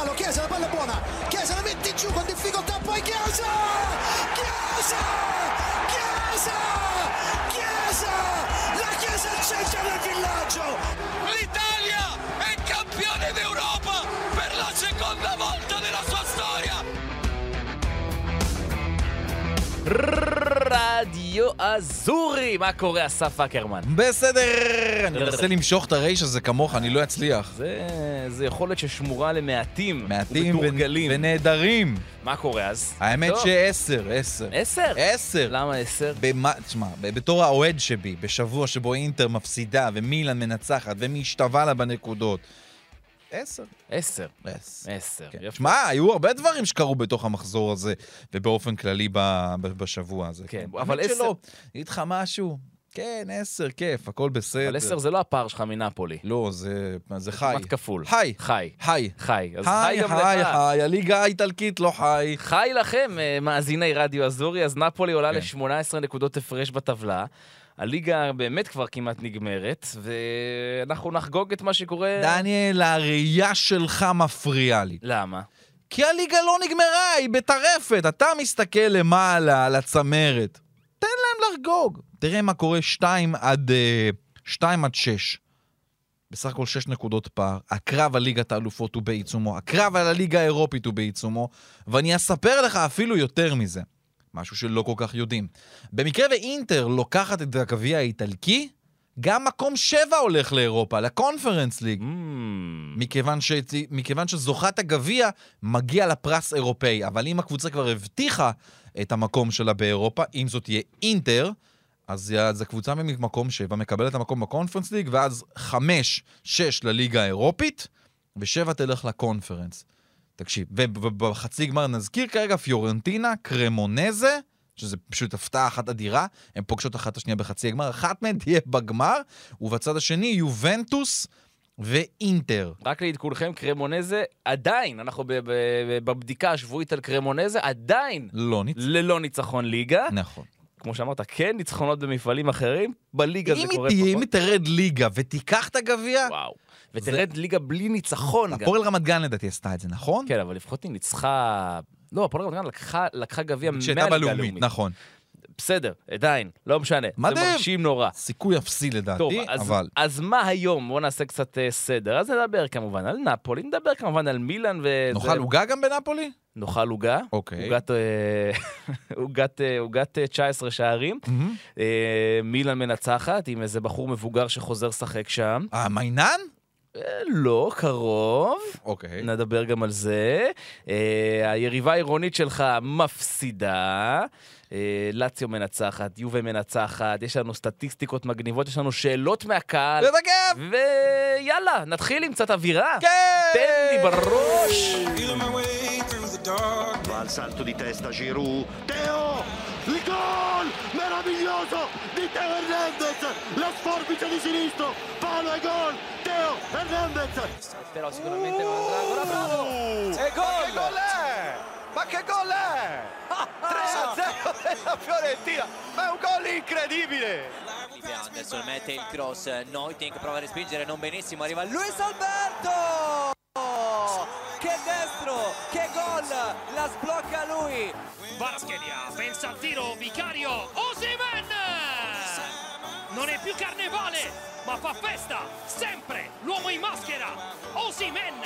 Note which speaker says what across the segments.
Speaker 1: fallo, Chiesa, la palla è buona, Chiesa la metti giù con difficoltà, poi Chiesa! Chiesa! Chiesa! Chiesa! La Chiesa è il centro del villaggio!
Speaker 2: L'Italia è campione d'Europa per la seconda volta nella sua storia!
Speaker 3: רדיו אזורי! מה קורה, אסף אקרמן?
Speaker 4: בסדר, אני מנסה למשוך את הרייש הזה כמוך, אני לא אצליח.
Speaker 3: זה, זה יכולת ששמורה למעטים.
Speaker 4: מעטים
Speaker 3: ומתורגלים.
Speaker 4: ונהדרים.
Speaker 3: מה קורה אז?
Speaker 4: האמת
Speaker 3: טוב.
Speaker 4: שעשר, עשר.
Speaker 3: עשר?
Speaker 4: עשר.
Speaker 3: למה עשר?
Speaker 4: במה, תשמע, בתור האוהד שבי, בשבוע שבו אינטר מפסידה ומילן מנצחת ומשתווה לה בנקודות. עשר.
Speaker 3: עשר.
Speaker 4: עשר. כן. שמע, היו הרבה דברים שקרו בתוך המחזור הזה, ובאופן כללי ב- ב- בשבוע הזה.
Speaker 3: כן,
Speaker 4: אבל עשר... אגיד לך משהו, כן, עשר, כיף, הכל בסדר.
Speaker 3: אבל עשר זה לא הפער שלך מנפולי.
Speaker 4: לא, זה, זה חי.
Speaker 3: כמעט כפול.
Speaker 4: חי.
Speaker 3: חי.
Speaker 4: חי.
Speaker 3: חי. אז חי
Speaker 4: חי,
Speaker 3: גם
Speaker 4: חי,
Speaker 3: לך.
Speaker 4: חי, הליגה האיטלקית לא חי.
Speaker 3: חי לכם, אה, מאזיני רדיו אזורי, אז נפולי עולה
Speaker 4: כן.
Speaker 3: ל-18 נקודות הפרש בטבלה. הליגה באמת כבר כמעט נגמרת, ואנחנו נחגוג את מה שקורה...
Speaker 4: דניאל, הראייה שלך מפריעה לי.
Speaker 3: למה?
Speaker 4: כי הליגה לא נגמרה, היא בטרפת. אתה מסתכל למעלה על הצמרת. תן להם לחגוג. תראה מה קורה 2 עד, אה, 2 עד 6. בסך הכל 6 נקודות פער. הקרב על ליגת האלופות הוא בעיצומו. הקרב על הליגה האירופית הוא בעיצומו. ואני אספר לך אפילו יותר מזה. משהו שלא כל כך יודעים. במקרה ואינטר לוקחת את הגביע האיטלקי, גם מקום 7 הולך לאירופה, לקונפרנס ליג.
Speaker 3: Mm,
Speaker 4: מכיוון, ש... מכיוון שזוכת הגביע מגיע לפרס אירופאי, אבל אם הקבוצה כבר הבטיחה את המקום שלה באירופה, אם זאת תהיה אינטר, אז, אז הקבוצה ממקום 7 מקבלת את המקום בקונפרנס ליג, ואז 5-6 לליגה האירופית, ו-7 תלך לקונפרנס. תקשיב, ובחצי גמר נזכיר כרגע פיורנטינה, קרמונזה, שזה פשוט הפתעה אחת אדירה, הן פוגשות אחת את השנייה בחצי הגמר, אחת מהן תהיה בגמר, ובצד השני יובנטוס ואינטר.
Speaker 3: רק לעדכונכם, קרמונזה עדיין, אנחנו בבדיקה השבועית על קרמונזה, עדיין
Speaker 4: לא ניצח.
Speaker 3: ללא ניצחון ליגה.
Speaker 4: נכון.
Speaker 3: כמו שאמרת, כן ניצחונות במפעלים אחרים, בליגה זה קורה
Speaker 4: תהיה, אם
Speaker 3: פחות.
Speaker 4: היא תרד ליגה ותיקח את הגביע,
Speaker 3: וואו. ותרד ליגה בלי ניצחון.
Speaker 4: הפועל רמת גן לדעתי עשתה את זה, נכון?
Speaker 3: כן, אבל לפחות היא ניצחה... לא, הפועל רמת גן לקחה- לקחה גביע מהליגה הלאומית.
Speaker 4: נכון.
Speaker 3: בסדר, עדיין, לא משנה.
Speaker 4: מדהים.
Speaker 3: זה מרשים נורא.
Speaker 4: סיכוי אפסי
Speaker 3: טוב,
Speaker 4: לדעתי,
Speaker 3: אז,
Speaker 4: אבל...
Speaker 3: אז מה היום? בואו נעשה קצת אה, סדר. אז נדבר כמובן על נפולי, נדבר כמובן על מילאן ו...
Speaker 4: נאכל עוגה גם בנפולי?
Speaker 3: נאכל עוגה.
Speaker 4: אוקיי.
Speaker 3: עוגת, אה, עוגת, אה, עוגת אה, 19 שערים. אה, מילאן מנצחת עם איזה בחור מבוגר שחוזר לשחק שם.
Speaker 4: אה, מיינן?
Speaker 3: אה, לא, קרוב.
Speaker 4: אוקיי.
Speaker 3: נדבר גם על זה. אה, היריבה העירונית שלך מפסידה. אה, לאציו מנצחת, יובה מנצחת, יש לנו סטטיסטיקות מגניבות, יש לנו שאלות מהקהל.
Speaker 4: זה בכיף!
Speaker 3: ויאללה, נתחיל עם קצת אווירה.
Speaker 4: כן!
Speaker 3: תן לי בראש.
Speaker 5: Va al salto di testa Giroud. Teo! Il gol! Meraviglioso di Teo Hernandez! La sforbice di sinistro! Palo e gol! Teo Hernandez!
Speaker 3: Però sicuramente non andrà ancora bravo.
Speaker 2: E gol! Ma che gol è? 3-0 della Fiorentina! Ma è un gol incredibile!
Speaker 6: Anderson mette il cross, Neutink prova a respingere non benissimo, arriva Luis Alberto! Che destro, che gol, la sblocca lui!
Speaker 7: Varaschelia, pensa al tiro, Vicario, Osimen! Non è più carnevale, ma fa festa, sempre, l'uomo in maschera, Osimen!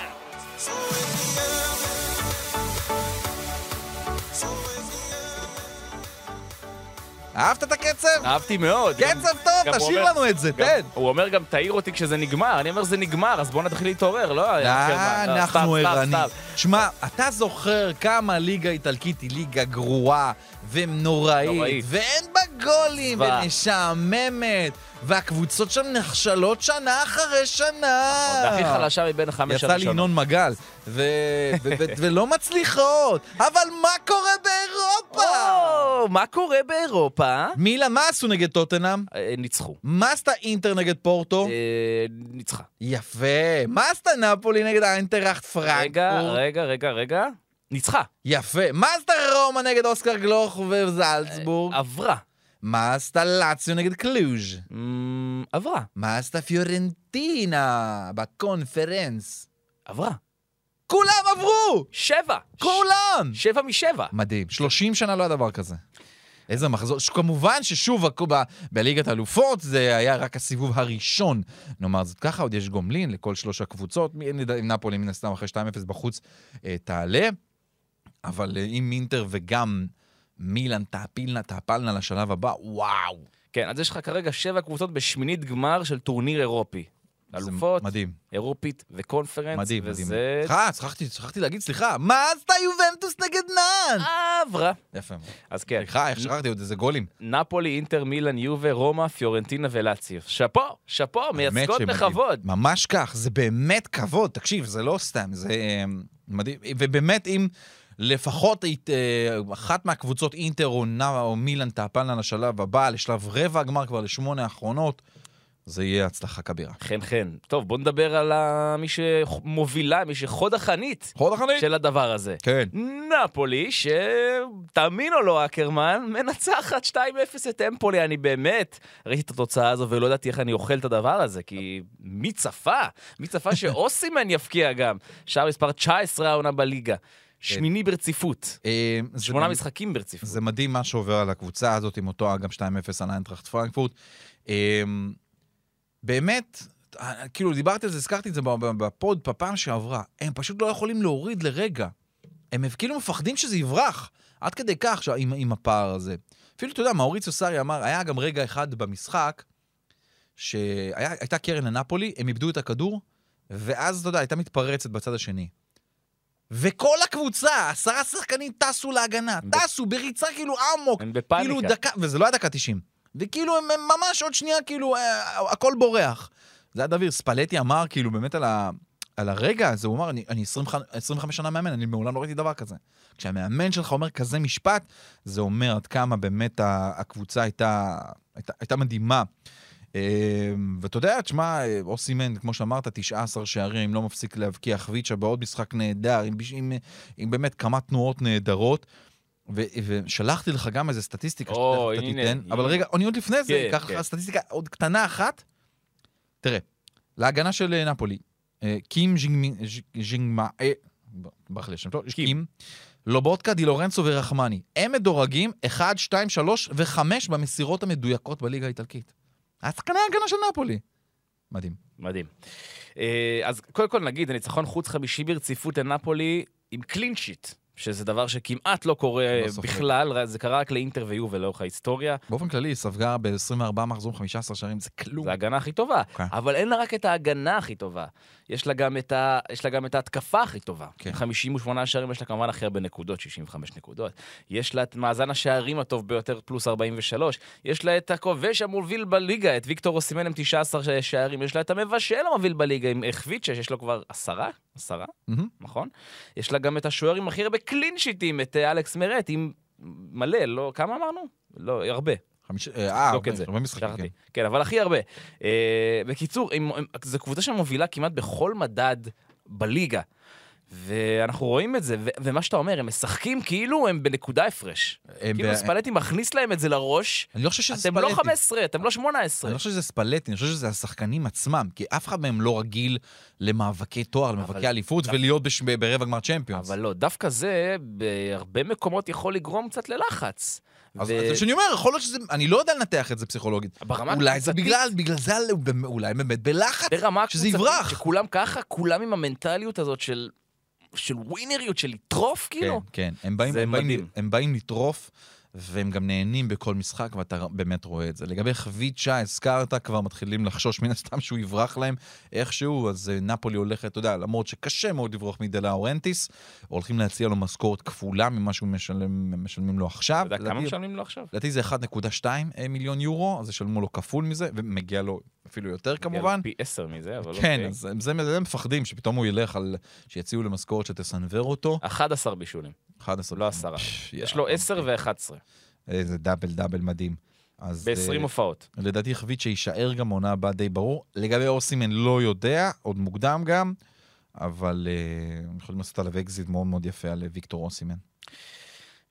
Speaker 4: אהבת את הקצב?
Speaker 3: אהבתי מאוד.
Speaker 4: קצב טוב, תשאיר לנו את זה, תן.
Speaker 3: הוא אומר גם, תעיר אותי כשזה נגמר. אני אומר, זה נגמר, אז בוא נתחיל להתעורר, לא?
Speaker 4: אה,
Speaker 3: לא,
Speaker 4: אנחנו ערנים. שמע, אתה זוכר כמה הליגה האיטלקית היא ליגה גרועה ונוראית,
Speaker 3: נוראית.
Speaker 4: ואין בה גולים. ומשעממת, והקבוצות שם נכשלות שנה אחרי שנה.
Speaker 3: זה הכי חלשה מבין החמש
Speaker 4: יצא לי. ינון מגל, ולא מצליחות. אבל מה קורה באירופה?
Speaker 3: מה קורה באירופה?
Speaker 4: מילה, מה עשו נגד טוטנאם?
Speaker 3: אה, ניצחו.
Speaker 4: מה עשתה אינטר נגד פורטו?
Speaker 3: אה, ניצחה.
Speaker 4: יפה. מה עשתה נפולי נגד האינטראכט פרנקפורט?
Speaker 3: רגע, רגע, רגע, רגע. ניצחה.
Speaker 4: יפה. מה עשתה רומא נגד אוסקר גלוך וזלצבורג?
Speaker 3: עברה.
Speaker 4: מה עשתה לאציו נגד קלוז'?
Speaker 3: אמ, עברה.
Speaker 4: מה עשתה פיורנטינה בקונפרנס?
Speaker 3: עברה.
Speaker 4: כולם עברו!
Speaker 3: שבע!
Speaker 4: כולם!
Speaker 3: שבע משבע.
Speaker 4: מדהים. 30 שנה לא היה דבר כזה. איזה מחזור. כמובן ששוב, ב- בליגת האלופות זה היה רק הסיבוב הראשון. נאמר זאת ככה, עוד יש גומלין לכל שלוש הקבוצות. נפולי מן הסתם אחרי 2-0 בחוץ אה, תעלה. אבל אה, אם אינטר וגם מילאן תעפילנה, תעפלנה לשלב הבא, וואו.
Speaker 3: כן, אז יש לך כרגע שבע קבוצות בשמינית גמר של טורניר אירופי. אלופות,
Speaker 4: מדהים,
Speaker 3: אירופית וקונפרנס,
Speaker 4: מדהים, מדהים.
Speaker 3: וזה
Speaker 4: סליחה, שכחתי, שכחתי להגיד, סליחה, מה עשתה יובנטוס נגד נאן?
Speaker 3: עברה.
Speaker 4: יפה מאוד.
Speaker 3: אז כן,
Speaker 4: סליחה, איך שכחתי עוד איזה גולים.
Speaker 3: נפולי, אינטר, מילאן, יובה, רומא, פיורנטינה ולאציו. שאפו, שאפו, מייצגות. בכבוד.
Speaker 4: ממש כך, זה באמת כבוד. תקשיב, זה לא סתם, זה אה, מדהים. ובאמת, אם לפחות אית- אה, אחת מהקבוצות, אינטר או, נא, או מילאן, תעפלנה לשלב הבא, לשלב רבע הגמר כבר לשמונה האחרונות, זה יהיה הצלחה כבירה.
Speaker 3: חן חן. טוב, בוא נדבר על מי שמובילה, מי שחוד החנית
Speaker 4: חוד החנית.
Speaker 3: של הדבר הזה.
Speaker 4: כן.
Speaker 3: נפולי, שתאמין או לא, אקרמן, מנצחת 2-0 את אמפולי. אני באמת ראיתי את התוצאה הזו ולא ידעתי איך אני אוכל את הדבר הזה, כי מי צפה? מי צפה שאוסימן יפקיע גם? שער מספר 19 העונה בליגה. שמיני ברציפות.
Speaker 4: אה,
Speaker 3: שמונה משחקים ברציפות.
Speaker 4: זה מדהים מה שעובר על הקבוצה הזאת, עם אותו אגב 2-0 על איינטראכט פרנקפורט. אה, באמת, אה, כאילו, דיברתי על זה, הזכרתי את זה בפוד בפעם שעברה. הם פשוט לא יכולים להוריד לרגע. הם כאילו מפחדים שזה יברח. עד כדי כך ש- עם, עם הפער הזה. אפילו, אתה יודע, מאוריציו סארי אמר, היה גם רגע אחד במשחק, שהייתה קרן לנפולי, הם איבדו את הכדור, ואז, אתה יודע, הייתה מתפרצת בצד השני. וכל הקבוצה, עשרה שחקנים טסו להגנה, טסו בריצה כאילו אמוק.
Speaker 3: הם
Speaker 4: כאילו
Speaker 3: בפאניקה.
Speaker 4: דקה, וזה לא היה דקה 90. וכאילו הם, הם ממש עוד שנייה, כאילו, אה, הכל בורח. זה היה דביר, ספלטי אמר, כאילו, באמת על, ה, על הרגע הזה, הוא אמר, אני, אני 25, 25 שנה מאמן, אני מעולם לא ראיתי דבר כזה. כשהמאמן שלך אומר כזה משפט, זה אומר עד כמה באמת הקבוצה הייתה, הייתה, הייתה מדהימה. אה, ואתה יודע, תשמע, אוסימן, כמו שאמרת, 19 שערים, לא מפסיק להבקיע, חביצ'ה בעוד משחק נהדר, עם, עם, עם באמת כמה תנועות נהדרות. ו- ושלחתי לך גם איזה סטטיסטיקה
Speaker 3: או,
Speaker 4: שתכף אתה
Speaker 3: הנה,
Speaker 4: תיתן,
Speaker 3: הנה.
Speaker 4: אבל רגע, אני עוד לפני זה,
Speaker 3: כן,
Speaker 4: אקח
Speaker 3: כן.
Speaker 4: לך סטטיסטיקה עוד קטנה אחת. תראה, להגנה של אה, נפולי, אה, קים ז'ינגמי- ז'- ז'ינגמה, אה, ברח לי השם שלו,
Speaker 3: קים.
Speaker 4: לובודקה, די לורנצו ורחמני. הם מדורגים 1, 2, 3 ו-5 במסירות המדויקות בליגה האיטלקית. השחקני ההגנה של נפולי. מדהים.
Speaker 3: מדהים. אה, אז קודם כל נגיד, הניצחון חוץ חמישי ברציפות לנפולי עם קלין שיט, שזה דבר שכמעט לא קורה
Speaker 4: לא.
Speaker 3: בכלל, זה קרה רק לאינטר ויובל לאורך ההיסטוריה.
Speaker 4: באופן כללי, היא ספגה ב-24 מחזורים 15 שערים, זה כלום.
Speaker 3: זו ההגנה הכי טובה.
Speaker 4: כן.
Speaker 3: אבל אין לה רק את ההגנה הכי טובה. יש לה גם את, ה... יש לה גם את ההתקפה הכי טובה.
Speaker 4: כן.
Speaker 3: 58 שערים, יש לה כמובן הכי הרבה נקודות, 65 נקודות. יש לה את מאזן השערים הטוב ביותר, פלוס 43. יש לה את הכובש המוביל בליגה, את ויקטור אוסימן עם 19 שערים. יש לה את המבשל המוביל בליגה עם חביצ'ה, שיש לו כבר עשרה? עשרה?
Speaker 4: מהמם.
Speaker 3: נכון? יש לה גם את השוער עם הכי הרבה קלין שיטים, את אה, אלכס מרט, עם מלא, לא... כמה אמרנו? לא, הרבה.
Speaker 4: חמיש- אה, אה,
Speaker 3: זה.
Speaker 4: הרבה משחקים. כן.
Speaker 3: כן, אבל הכי הרבה. אה, בקיצור, זו קבוצה שמובילה כמעט בכל מדד בליגה. ואנחנו רואים את זה, ו- ומה שאתה אומר, הם משחקים כאילו הם בנקודה הפרש.
Speaker 4: הם
Speaker 3: כאילו
Speaker 4: ב-
Speaker 3: ספלטי מכניס להם את זה לראש,
Speaker 4: אני לא חושב שזה
Speaker 3: אתם לא
Speaker 4: ספלטי.
Speaker 3: 15, אתם לא 18.
Speaker 4: אני לא חושב שזה ספלטי, אני חושב שזה השחקנים עצמם, כי אף אחד מהם לא רגיל למאבקי תואר, למאבקי אליפות, ולהיות בש- ברבע גמר צ'מפיונס.
Speaker 3: אבל לא, דווקא זה בהרבה מקומות יכול לגרום קצת ללחץ.
Speaker 4: אז
Speaker 3: ו-
Speaker 4: זה שאני אומר, יכול להיות שזה, אני לא יודע לנתח את זה פסיכולוגית.
Speaker 3: ברמה
Speaker 4: אולי זה
Speaker 3: הקבוצתית-
Speaker 4: בגלל, בגלל זה, אולי באמת בלחץ.
Speaker 3: ברמה
Speaker 4: שזה
Speaker 3: הקבוצתית,
Speaker 4: יברח.
Speaker 3: שכולם ככה, כולם עם המנטליות הזאת של... של ווינריות, של לטרוף, כאילו.
Speaker 4: כן, כן. הם באים, הם, באים. הם באים לטרוף, והם גם נהנים בכל משחק, ואתה באמת רואה את זה. לגבי חביצ'ה, הזכרת, כבר מתחילים לחשוש מן הסתם שהוא יברח להם איכשהו, אז אה, נפולי הולכת, אתה יודע, למרות שקשה מאוד לברוח מדלה אורנטיס, הולכים להציע לו משכורת כפולה ממה שהוא משלם, משלמים לו עכשיו.
Speaker 3: אתה יודע כמה משלמים לו עכשיו?
Speaker 4: לדעתי זה 1.2 מיליון יורו, אז ישלמו לו כפול מזה, ומגיע לו אפילו יותר כמובן.
Speaker 3: פי עשר מזה, אבל
Speaker 4: כן,
Speaker 3: אוקיי.
Speaker 4: אז הם- זה, מפחדים שפתאום הוא ילך על... שיציעו לו משכורת שתסנוור אותו.
Speaker 3: 11 בישולים,
Speaker 4: 11.
Speaker 3: לא עשרה.
Speaker 4: פש,
Speaker 3: יש
Speaker 4: יא,
Speaker 3: לו 10
Speaker 4: אוקיי.
Speaker 3: ו-11,
Speaker 4: איזה דאבל דאבל מדהים. אז
Speaker 3: ב-20
Speaker 4: אה,
Speaker 3: הופעות.
Speaker 4: לדעתי חבית שיישאר גם עונה הבאה די ברור. לגבי אוסימן לא יודע, עוד מוקדם גם, אבל הם יכולים לעשות עליו אקזיט מאוד מאוד יפה על אה, ויקטור אוסימן.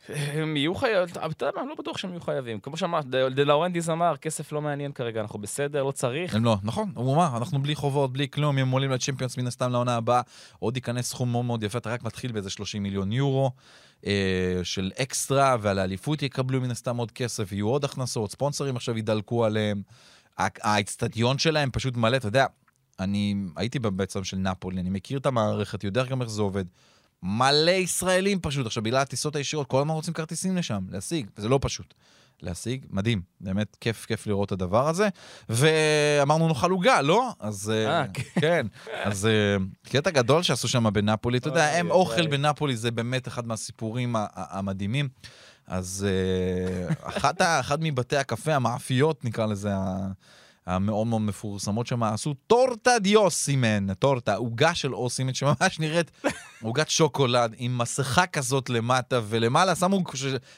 Speaker 3: הם יהיו חייבים, אתה יודע מה, לא בטוח שהם יהיו חייבים. כמו שאמרת, דה, דה לאורנטיס אמר, כסף לא מעניין כרגע, אנחנו בסדר, לא צריך.
Speaker 4: הם לא, נכון, הוא אמר, אנחנו בלי חובות, בלי כלום, הם עולים לצ'מפיונס מן הסתם לעונה הבאה, עוד ייכנס סכום מאוד מאוד יפה, אתה רק מתחיל באיזה 30 מיליון יורו אה, של אקסטרה, ועל האליפות יקבלו מן הסתם עוד כסף, יהיו עוד הכנסות, ספונסרים עכשיו ידלקו עליהם, האצטדיון שלהם פשוט מלא, אתה יודע, אני הייתי בעצם של נפולי, אני מכיר את המערכת, יודע גם איך זה עובד. מלא ישראלים פשוט, עכשיו בגלל הטיסות הישירות, כל הזמן רוצים כרטיסים לשם, להשיג, וזה לא פשוט. להשיג, מדהים, באמת כיף, כיף לראות את הדבר הזה. ואמרנו נאכל עוגה, לא? אז אה,
Speaker 3: אה,
Speaker 4: כן, אז אה, קטע גדול שעשו שם בנפולי, אתה יודע, הם אוכל. בנפולי זה באמת אחד מהסיפורים המדהימים. אז אחד מבתי הקפה, המאפיות נקרא לזה, המאוד מאוד מפורסמות שם, עשו טורטה דיוסימן, טורטה, עוגה של אוסימן, שממש נראית עוגת שוקולד עם מסכה כזאת למטה, ולמעלה שמו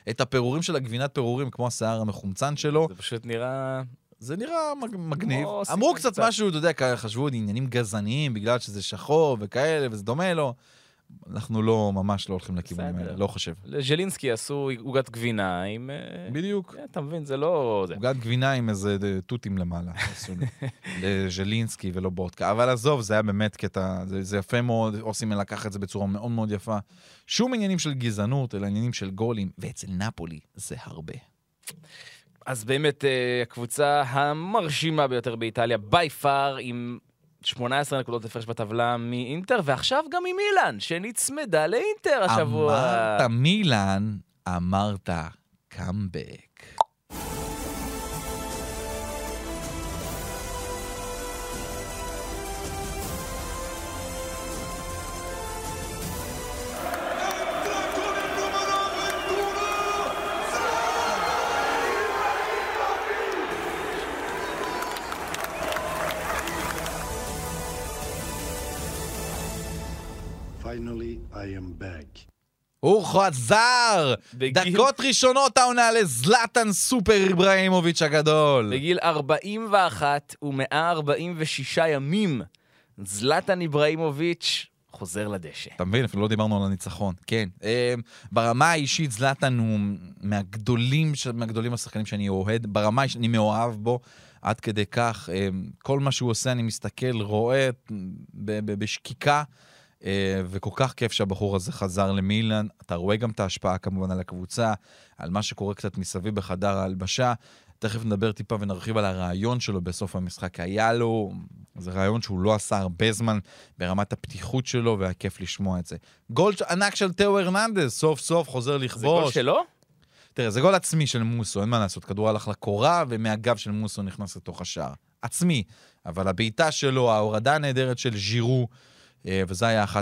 Speaker 4: את הפירורים של הגבינת פירורים, כמו השיער המחומצן שלו.
Speaker 3: זה פשוט נראה...
Speaker 4: זה נראה מג- מגניב. אמרו קצת. משהו, אתה יודע, חשבו עניינים גזעניים, בגלל שזה שחור וכאלה, וזה דומה לו. אנחנו לא, ממש לא הולכים לכיוונים
Speaker 3: בסדר.
Speaker 4: האלה, לא חושב.
Speaker 3: לז'לינסקי עשו עוגת גבינה עם... אה,
Speaker 4: בדיוק.
Speaker 3: כן, אתה מבין, זה לא...
Speaker 4: עוגת גבינה עם איזה אה, תותים למעלה, עשו לי. לז'לינסקי ולא בודקה. אבל עזוב, זה היה באמת קטע, זה, זה יפה מאוד, אוסימן לקח את זה בצורה מאוד מאוד יפה. שום עניינים של גזענות, אלא עניינים של גולים, ואצל נפולי זה הרבה.
Speaker 3: אז באמת, אה, הקבוצה המרשימה ביותר באיטליה, בי פאר, עם 18 נקודות הפרש בטבלה מאינטר, ועכשיו גם עם אילן, שנצמדה לאינטר השבוע.
Speaker 4: אמרת מילאן, אמרת קאמבק.
Speaker 5: I am back.
Speaker 4: הוא חזר!
Speaker 3: בגיל-
Speaker 4: דקות ראשונות העונה לזלאטן סופר אברהימוביץ' הגדול.
Speaker 3: בגיל 41 ו-146 ימים, זלטן איברהימוביץ' חוזר לדשא.
Speaker 4: אתה מבין? אפילו לא דיברנו על הניצחון. כן. אה, ברמה האישית, זלאטן הוא מהגדולים, מהגדולים השחקנים שאני אוהד. ברמה האישית, אני מאוהב בו עד כדי כך. אה, כל מה שהוא עושה, אני מסתכל, רואה ב- ב- בשקיקה. אה, וכל כך כיף שהבחור הזה חזר למילאן. אתה רואה גם את ההשפעה כמובן על הקבוצה, על מה שקורה קצת מסביב בחדר ההלבשה. תכף נדבר טיפה ונרחיב על הרעיון שלו בסוף המשחק. היה לו, זה רעיון שהוא לא עשה הרבה זמן ברמת הפתיחות שלו, והיה כיף לשמוע את זה. גול ענק של תאו הרננדז, סוף סוף חוזר לכבוש.
Speaker 3: זה גול שלו?
Speaker 4: תראה, זה גול עצמי של מוסו, אין מה לעשות. כדור הלך לקורה, ומהגב של מוסו נכנס לתוך השער. עצמי. אבל הבעיטה שלו, ההורדה הנהדרת של ז'ירו, וזה היה 1-0.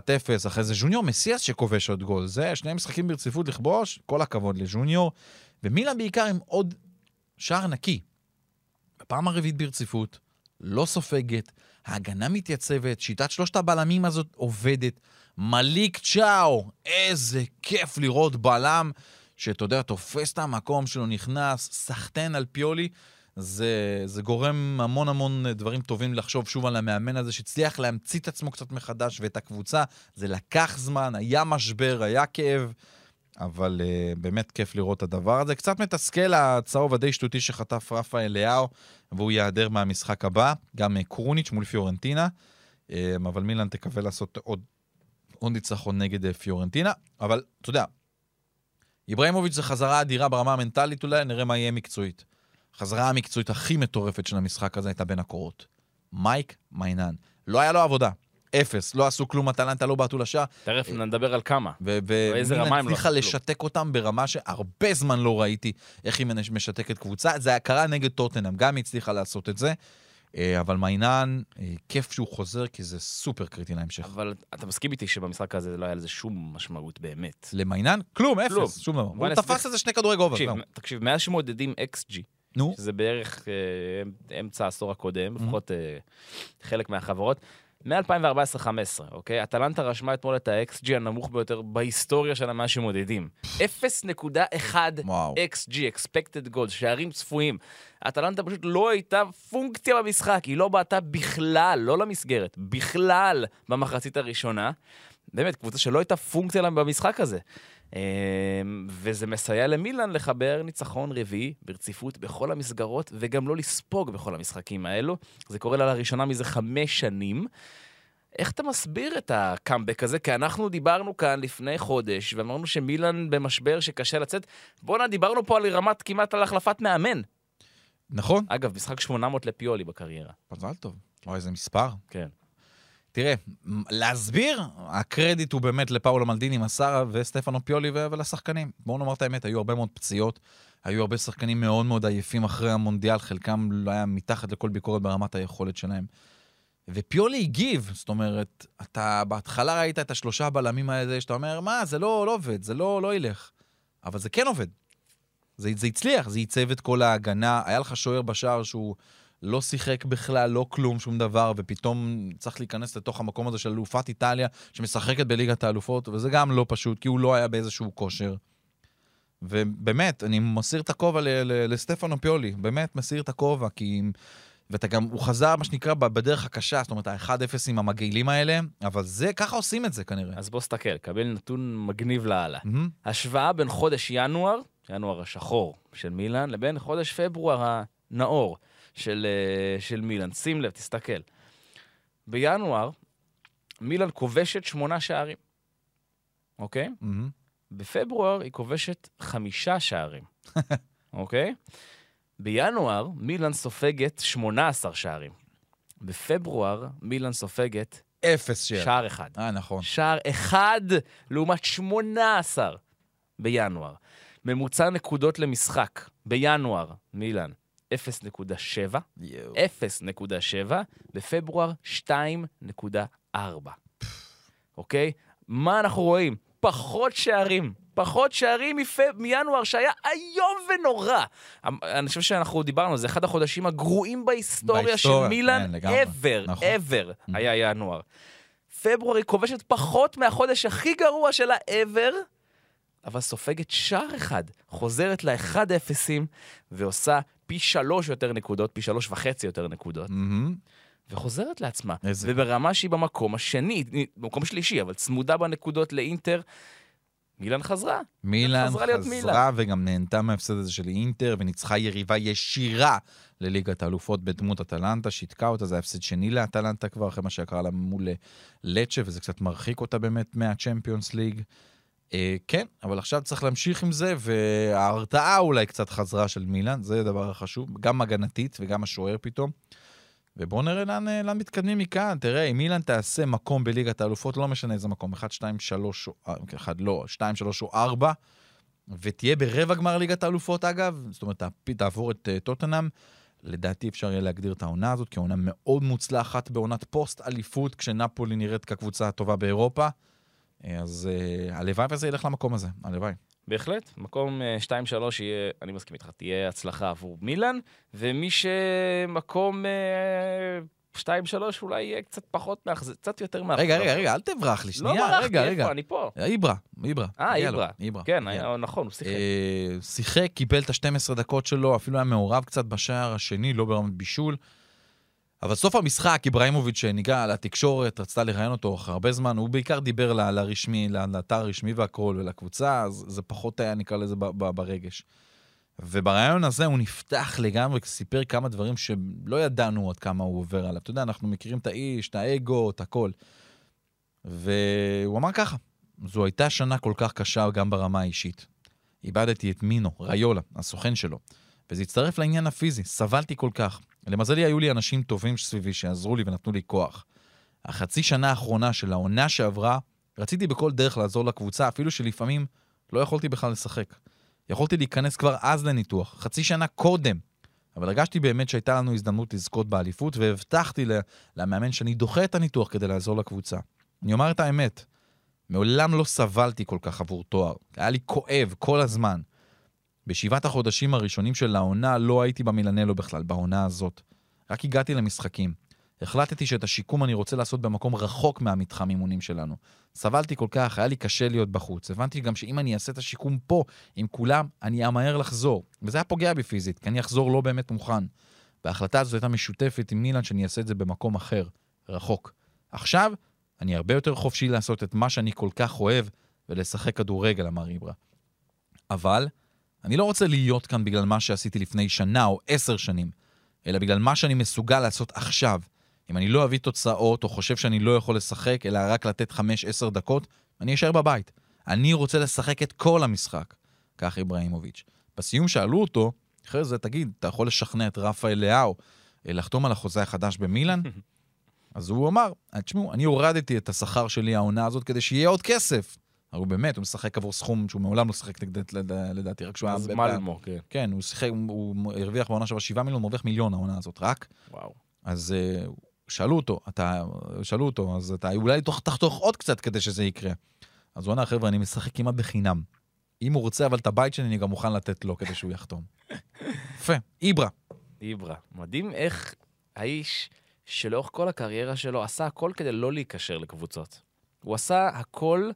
Speaker 4: אחרי זה ז'וניור מסיאס שכובש עוד גול. זה שני משחקים ברציפות לכבוש, כל הכבוד לז'וניור. ומילאן בעיקר עם עוד שער נקי. בפעם הרביעית ברציפות, לא סופגת, ההגנה מתייצבת, שיטת שלושת הבלמים הזאת עובדת. מליק צ'או, איזה כיף לראות בלם שאתה יודע, תופס את המקום שלו, נכנס, סחטיין על פיולי. זה, זה גורם המון המון דברים טובים לחשוב שוב על המאמן הזה, שהצליח להמציא את עצמו קצת מחדש ואת הקבוצה. זה לקח זמן, היה משבר, היה כאב, אבל uh, באמת כיף לראות את הדבר הזה. קצת מתסכל הצהוב הדי שטותי שחטף רפאל לאהו, והוא ייעדר מהמשחק הבא. גם uh, קרוניץ' מול פיורנטינה, uh, אבל מילאן תקווה לעשות עוד, עוד ניצחון נגד פיורנטינה. אבל אתה יודע, איברהימוביץ' זה חזרה אדירה ברמה המנטלית אולי, נראה מה יהיה מקצועית. החזרה המקצועית הכי מטורפת של המשחק הזה הייתה בין הקורות. מייק מיינן. לא היה לו עבודה. אפס. לא עשו כלום, אטלנטה לא בעטו לשער.
Speaker 3: תכף נדבר על כמה.
Speaker 4: ומילאן
Speaker 3: רמה הם לא
Speaker 4: הצליחה
Speaker 3: עשו כלום.
Speaker 4: לשתק אותם ברמה שהרבה זמן לא ראיתי איך היא משתקת קבוצה. זה קרה נגד טוטנאם, גם היא הצליחה לעשות את זה. אה, אבל מיינן, אה, כיף שהוא חוזר, כי זה סופר קריטי להמשך.
Speaker 3: אבל אתה מסכים איתי שבמשחק הזה לא היה לזה שום משמעות באמת.
Speaker 4: למיינן, כלום. אפס, שום דבר. הוא. תפס איזה שני כדורי גובה,
Speaker 3: תקשיב, מאז שמודדים XG,
Speaker 4: נו,
Speaker 3: שזה בערך אה, אמצע העשור הקודם,
Speaker 4: Mhm.
Speaker 3: לפחות אה, חלק מהחברות. מ-2014-2015, אוקיי? אטלנטה רשמה אתמול את ה-XG הנמוך ביותר בהיסטוריה שלה מאז שמודדים. 0.1
Speaker 4: וואו.
Speaker 3: XG, expected goals, שערים צפויים. אטלנטה פשוט לא הייתה פונקציה במשחק, היא לא בעטה בכלל, לא למסגרת, בכלל במחצית הראשונה. באמת, קבוצה שלא הייתה פונקציה לה במשחק הזה. אה, וזה מסייע למילאן לחבר ניצחון רביעי ברציפות בכל המסגרות, וגם לא לספוג בכל המשחקים האלו. זה קורה לה לראשונה מזה חמש שנים. איך אתה מסביר את הקאמבק הזה? כי אנחנו דיברנו כאן לפני חודש, ואמרנו שמילאן במשבר שקשה לצאת. בואנה, דיברנו פה על רמת כמעט על החלפת מאמן.
Speaker 4: נכון?
Speaker 3: אגב, משחק 800 לפיולי בקריירה.
Speaker 4: מזל טוב. וואי, איזה מספר.
Speaker 3: כן.
Speaker 4: תראה, להסביר, הקרדיט הוא באמת לפאולו מלדיני, מסארה וסטפנו פיולי ולשחקנים. בואו נאמר את האמת, היו הרבה מאוד פציעות, היו הרבה שחקנים מאוד מאוד עייפים אחרי המונדיאל, חלקם לא היה מתחת לכל ביקורת ברמת היכולת שלהם. ופיולי הגיב, זאת אומרת, אתה בהתחלה ראית את השלושה בלמים האלה, שאתה אומר, מה, זה לא, לא עובד, זה לא, לא ילך. אבל זה כן עובד. זה, זה הצליח, זה ייצב את כל ההגנה, היה לך שוער בשער שהוא לא שיחק בכלל, לא כלום, שום דבר, ופתאום צריך להיכנס לתוך המקום הזה של אלופת איטליה, שמשחקת בליגת האלופות, וזה גם לא פשוט, כי הוא לא היה באיזשהו כושר. ובאמת, אני מסיר את הכובע לסטפנו פיולי, באמת מסיר את הכובע, כי... ואתה גם, הוא חזר, מה שנקרא, בדרך הקשה, זאת אומרת, ה-1-0 עם המגעילים האלה, אבל זה, ככה עושים את זה כנראה.
Speaker 3: אז בוא סתכל, קבל נתון מגניב לאללה.
Speaker 4: מהמם.
Speaker 3: השוואה בין חודש ינואר, ינואר השחור של מילאן, לבין חודש פברואר הנאור של, אה, של מילאן. שים לב, תסתכל. בינואר, מילאן כובשת שמונה שערים, אוקיי?
Speaker 4: מהמם.
Speaker 3: בפברואר היא כובשת חמישה שערים, אוקיי? בינואר מילאן סופגת 18 שערים. בפברואר מילאן סופגת
Speaker 4: אפס שער.
Speaker 3: שער אחד.
Speaker 4: אה, נכון.
Speaker 3: שער אחד לעומת 18 בינואר. ממוצע נקודות למשחק בינואר, מילאן, 0.7,
Speaker 4: יואו.
Speaker 3: 0.7, בפברואר 2.4. אוקיי? מה אנחנו רואים? פחות שערים. פחות שערים מפ... מינואר, שהיה איום ונורא. אני חושב שאנחנו דיברנו, זה אחד החודשים הגרועים בהיסטוריה,
Speaker 4: בהיסטוריה,
Speaker 3: של מילאן
Speaker 4: כן,
Speaker 3: ever,
Speaker 4: נכון.
Speaker 3: ever, היה ינואר. פברואר היא כובשת פחות מהחודש הכי גרוע שלה ever, אבל סופגת שער אחד, חוזרת לאחד אפסים, ועושה פי שלוש יותר נקודות, פי שלוש וחצי יותר נקודות,
Speaker 4: מהמם.
Speaker 3: וחוזרת לעצמה.
Speaker 4: איזה-
Speaker 3: וברמה שהיא במקום השני, במקום שלישי, אבל צמודה בנקודות לאינטר, מילאן חזרה.
Speaker 4: מילאן
Speaker 3: חזרה
Speaker 4: חזרה
Speaker 3: מילאן.
Speaker 4: וגם נהנתה מההפסד הזה של אינטר, וניצחה יריבה ישירה לליגת האלופות בדמות אטלנטה, שיתקה אותה, זה ההפסד שני לאטלנטה כבר, אחרי מה שקרה לה מול לצ'ה, וזה קצת מרחיק אותה באמת מהצ'מפיונס ליג. אה, כן, אבל עכשיו צריך להמשיך עם זה, וההרתעה אולי קצת חזרה של מילאן, זה הדבר החשוב, גם הגנתית וגם השוער פתאום. ובואו נראה לאן, אה, לאן מתקדמים מכאן. תראה, אם מילאן תעשה מקום בליגת האלופות, לא משנה איזה מקום, 1, 2, 3, או... אה, אוקיי, 1, לא, 2, 3 או 4, ותהיה ברבע גמר ליגת האלופות, אגב, זאת אומרת, תעבור את uh, טוטנאם, לדעתי אפשר יהיה להגדיר את העונה הזאת כעונה מאוד מוצלחת בעונת פוסט-אליפות, כשנפולי נראית כקבוצה הטובה באירופה. אה, אז uh, הלוואי וזה ילך למקום הזה, הלוואי.
Speaker 3: בהחלט, מקום אה, 2-3 יהיה, אני מסכים איתך, תהיה הצלחה עבור מילאן, ומי שמקום אה, 2-3 אולי יהיה קצת פחות מאכזב, קצת יותר מאכזב.
Speaker 4: רגע, רגע, רגע, אל תברח לי,
Speaker 3: לא
Speaker 4: שנייה,
Speaker 3: ברחתי,
Speaker 4: רגע? רגע.
Speaker 3: אני פה.
Speaker 4: איברה, איברה.
Speaker 3: אה, איברה.
Speaker 4: איברה.
Speaker 3: כן, היה, נכון, הוא שיחק.
Speaker 4: אה, שיחק, קיבל את ה-12 דקות שלו, אפילו היה מעורב קצת בשער השני, לא ברמת בישול. אבל סוף המשחק, איבראימוביץ' ניגע לתקשורת, רצתה לראיין אותו אחרי הרבה זמן, הוא בעיקר דיבר ל- לרשמי, לאתר הרשמי והכל ולקבוצה, אז זה פחות היה, נקרא לזה, ב- ב- ברגש. ובריאיון הזה הוא נפתח לגמרי, סיפר כמה דברים שלא ידענו עד כמה הוא עובר עליו. אתה יודע, אנחנו מכירים את האיש, את האגו, את הכל. והוא אמר ככה, זו הייתה שנה כל כך קשה גם ברמה האישית. איבדתי את מינו, ריולה, הסוכן שלו. וזה הצטרף לעניין הפיזי, סבלתי כל כך. למזלי היו לי אנשים טובים סביבי שעזרו לי ונתנו לי כוח. החצי שנה האחרונה של העונה שעברה, רציתי בכל דרך לעזור לקבוצה, אפילו שלפעמים לא יכולתי בכלל לשחק. יכולתי להיכנס כבר אז לניתוח, חצי שנה קודם. אבל הרגשתי באמת שהייתה לנו הזדמנות לזכות באליפות, והבטחתי למאמן שאני דוחה את הניתוח כדי לעזור לקבוצה. אני אומר את האמת, מעולם לא סבלתי כל כך עבור תואר. היה לי כואב כל הזמן. בשבעת החודשים הראשונים של העונה לא הייתי במילנלו בכלל, בעונה הזאת. רק הגעתי למשחקים. החלטתי שאת השיקום אני רוצה לעשות במקום רחוק מהמתחם אימונים שלנו. סבלתי כל כך, היה לי קשה להיות בחוץ. הבנתי גם שאם אני אעשה את השיקום פה עם כולם, אני אמהר לחזור. וזה היה פוגע בי פיזית, כי אני אחזור לא באמת מוכן. וההחלטה הזאת הייתה משותפת עם מילן שאני אעשה את זה במקום אחר, רחוק. עכשיו, אני הרבה יותר חופשי לעשות את מה שאני כל כך אוהב, ולשחק כדורגל, אמר איברה. אבל אני לא רוצה להיות כאן בגלל מה שעשיתי לפני שנה או עשר שנים, אלא בגלל מה שאני מסוגל לעשות עכשיו. אם אני לא אביא תוצאות, או חושב שאני לא יכול לשחק, אלא רק לתת 5-10 דקות, אני אשאר בבית. אני רוצה לשחק את כל המשחק. כך איבראימוביץ'. בסיום שאלו אותו, אחרי זה, תגיד, אתה יכול לשכנע את רפאל לאהו אה, לחתום על החוזה החדש במילאן? אז הוא אמר, תשמעו, אני הורדתי את השכר שלי העונה הזאת כדי שיהיה עוד כסף. אבל באמת, הוא משחק עבור סכום שהוא מעולם לא שיחק נגד, לד- לדעתי, רק שהוא היה...
Speaker 3: אז מלמו, כן.
Speaker 4: כן, הוא שיחק, הוא הוא הרוויח בעונה שעברה 7 מיליון, הוא מרוויח מיליון העונה הזאת, רק.
Speaker 3: וואו.
Speaker 4: אז אה, שאלו אותו, אתה, שאלו אותו, אז אתה אולי תחתוך עוד קצת כדי שזה יקרה. אז הוא ענה, חבר'ה, אני משחק כמעט בחינם. אם הוא רוצה אבל את הבית שלי, אני גם מוכן לתת לו כדי שהוא יחתום. יפה. איברה.
Speaker 3: איברה. מדהים איך האיש שלאורך כל הקריירה שלו עשה הכל כדי לא להיקשר לקבוצות. הוא עשה הכל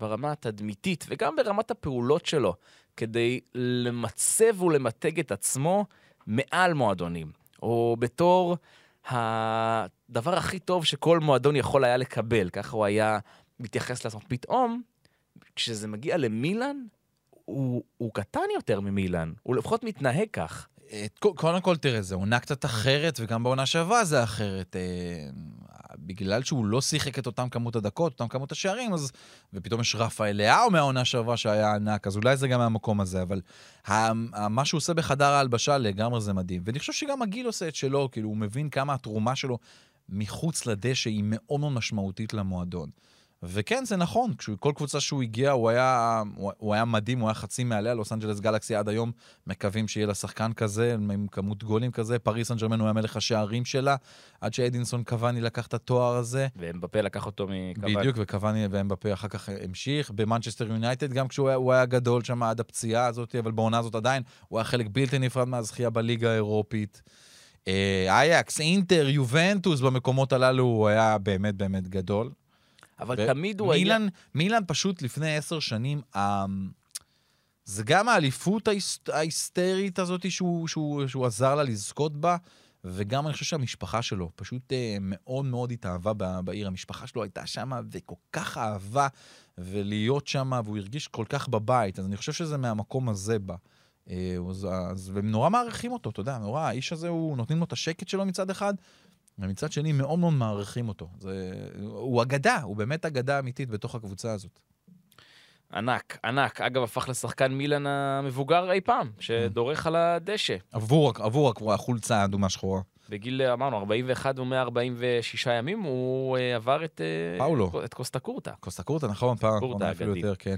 Speaker 3: ברמה התדמיתית וגם ברמת הפעולות שלו כדי למצב ולמתג את עצמו מעל מועדונים, או בתור הדבר הכי טוב שכל מועדון יכול היה לקבל. ככה הוא היה מתייחס לעצמו. פתאום, כשזה מגיע למילאן, הוא, הוא קטן יותר ממילאן, הוא לפחות מתנהג כך.
Speaker 4: אה, קודם כל, תראה, זו עונה קצת אחרת, וגם בעונה שעברה זה אחרת. בגלל שהוא לא שיחק את אותם כמות הדקות, אותם כמות השערים, אז... ופתאום יש רפאל לאהו מהעונה שעברה שהיה ענק, אז אולי זה גם מהמקום הזה, אבל ה- מה שהוא עושה בחדר ההלבשה לגמרי זה מדהים. ואני חושב שגם הגיל עושה את שלו, כאילו, הוא מבין כמה התרומה שלו מחוץ לדשא היא מאוד מאוד משמעותית למועדון. וכן, זה נכון, כל קבוצה שהוא הגיע, הוא היה, הוא, היה מדהים, הוא היה חצי מעליה, לוס אנג'לס גלקסי עד היום מקווים שיהיה לה שחקן כזה, עם כמות גולים כזה, פריס סן ג'רמן הוא היה מלך השערים שלה, עד שאדינסון קוואני לקח את התואר הזה.
Speaker 3: ואמבפה לקח אותו מקוואני.
Speaker 4: בדיוק, וקוואני ואמבפה אחר כך המשיך. במנצ'סטר יונייטד, גם כשהוא היה, היה גדול שם עד הפציעה הזאת, אבל בעונה הזאת עדיין, הוא היה חלק בלתי נפרד מהזכייה בליגה האירופית. אה, אייקס, אינטר, יובנטוס, במקומות הללו הוא היה באמת באמת גדול.
Speaker 3: אבל
Speaker 4: ו-
Speaker 3: תמיד הוא היה...
Speaker 4: מילאן, מילאן פשוט לפני עשר שנים, אה, זה גם האליפות ההיס- ההיסטרית הזאת שהוא, שהוא, שהוא עזר לה לזכות בה, וגם אני חושב שהמשפחה שלו פשוט אה, מאוד מאוד התאהבה בעיר. המשפחה שלו הייתה שם וכל כך אהבה, ולהיות שם, והוא הרגיש כל כך בבית, אז אני חושב שזה מהמקום הזה בא. אה, אז, אז, והם נורא מעריכים אותו, אתה יודע, נורא, האיש הזה, הוא, נותנים לו את השקט שלו מצד אחד, ומצד שני מאוד מאוד מעריכים אותו. זה, הוא אגדה, הוא באמת אגדה אמיתית בתוך הקבוצה הזאת.
Speaker 3: ענק, ענק. אגב, הפך לשחקן מילאן המבוגר אי פעם, שדורך על הדשא.
Speaker 4: עבור, עבור החולצה האדומה שחורה.
Speaker 3: בגיל, אמרנו, 41 ו-146 ימים, הוא אה, עבר את... אה,
Speaker 4: פאולו.
Speaker 3: את קוסטה קורטה.
Speaker 4: קוסטה קורטה, נכון, פעם
Speaker 3: קורטה אגדי.
Speaker 4: יותר, כן.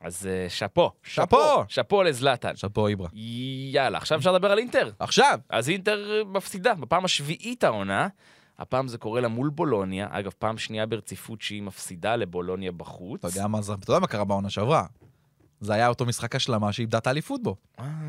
Speaker 3: אז אה, שאפו.
Speaker 4: שאפו!
Speaker 3: שאפו לזלאטן.
Speaker 4: שאפו איברה.
Speaker 3: יאללה, עכשיו אפשר לדבר על אינטר.
Speaker 4: עכשיו!
Speaker 3: אז אינטר אה, מפסידה, בפעם השביעית העונה. הפעם זה קורה לה מול בולוניה. אגב, פעם שנייה ברציפות שהיא מפסידה לבולוניה בחוץ.
Speaker 4: אתה יודע מה אתה יודע מה קרה בעונה שעברה. זה היה אותו משחק השלמה שאיבדה את האליפות בו.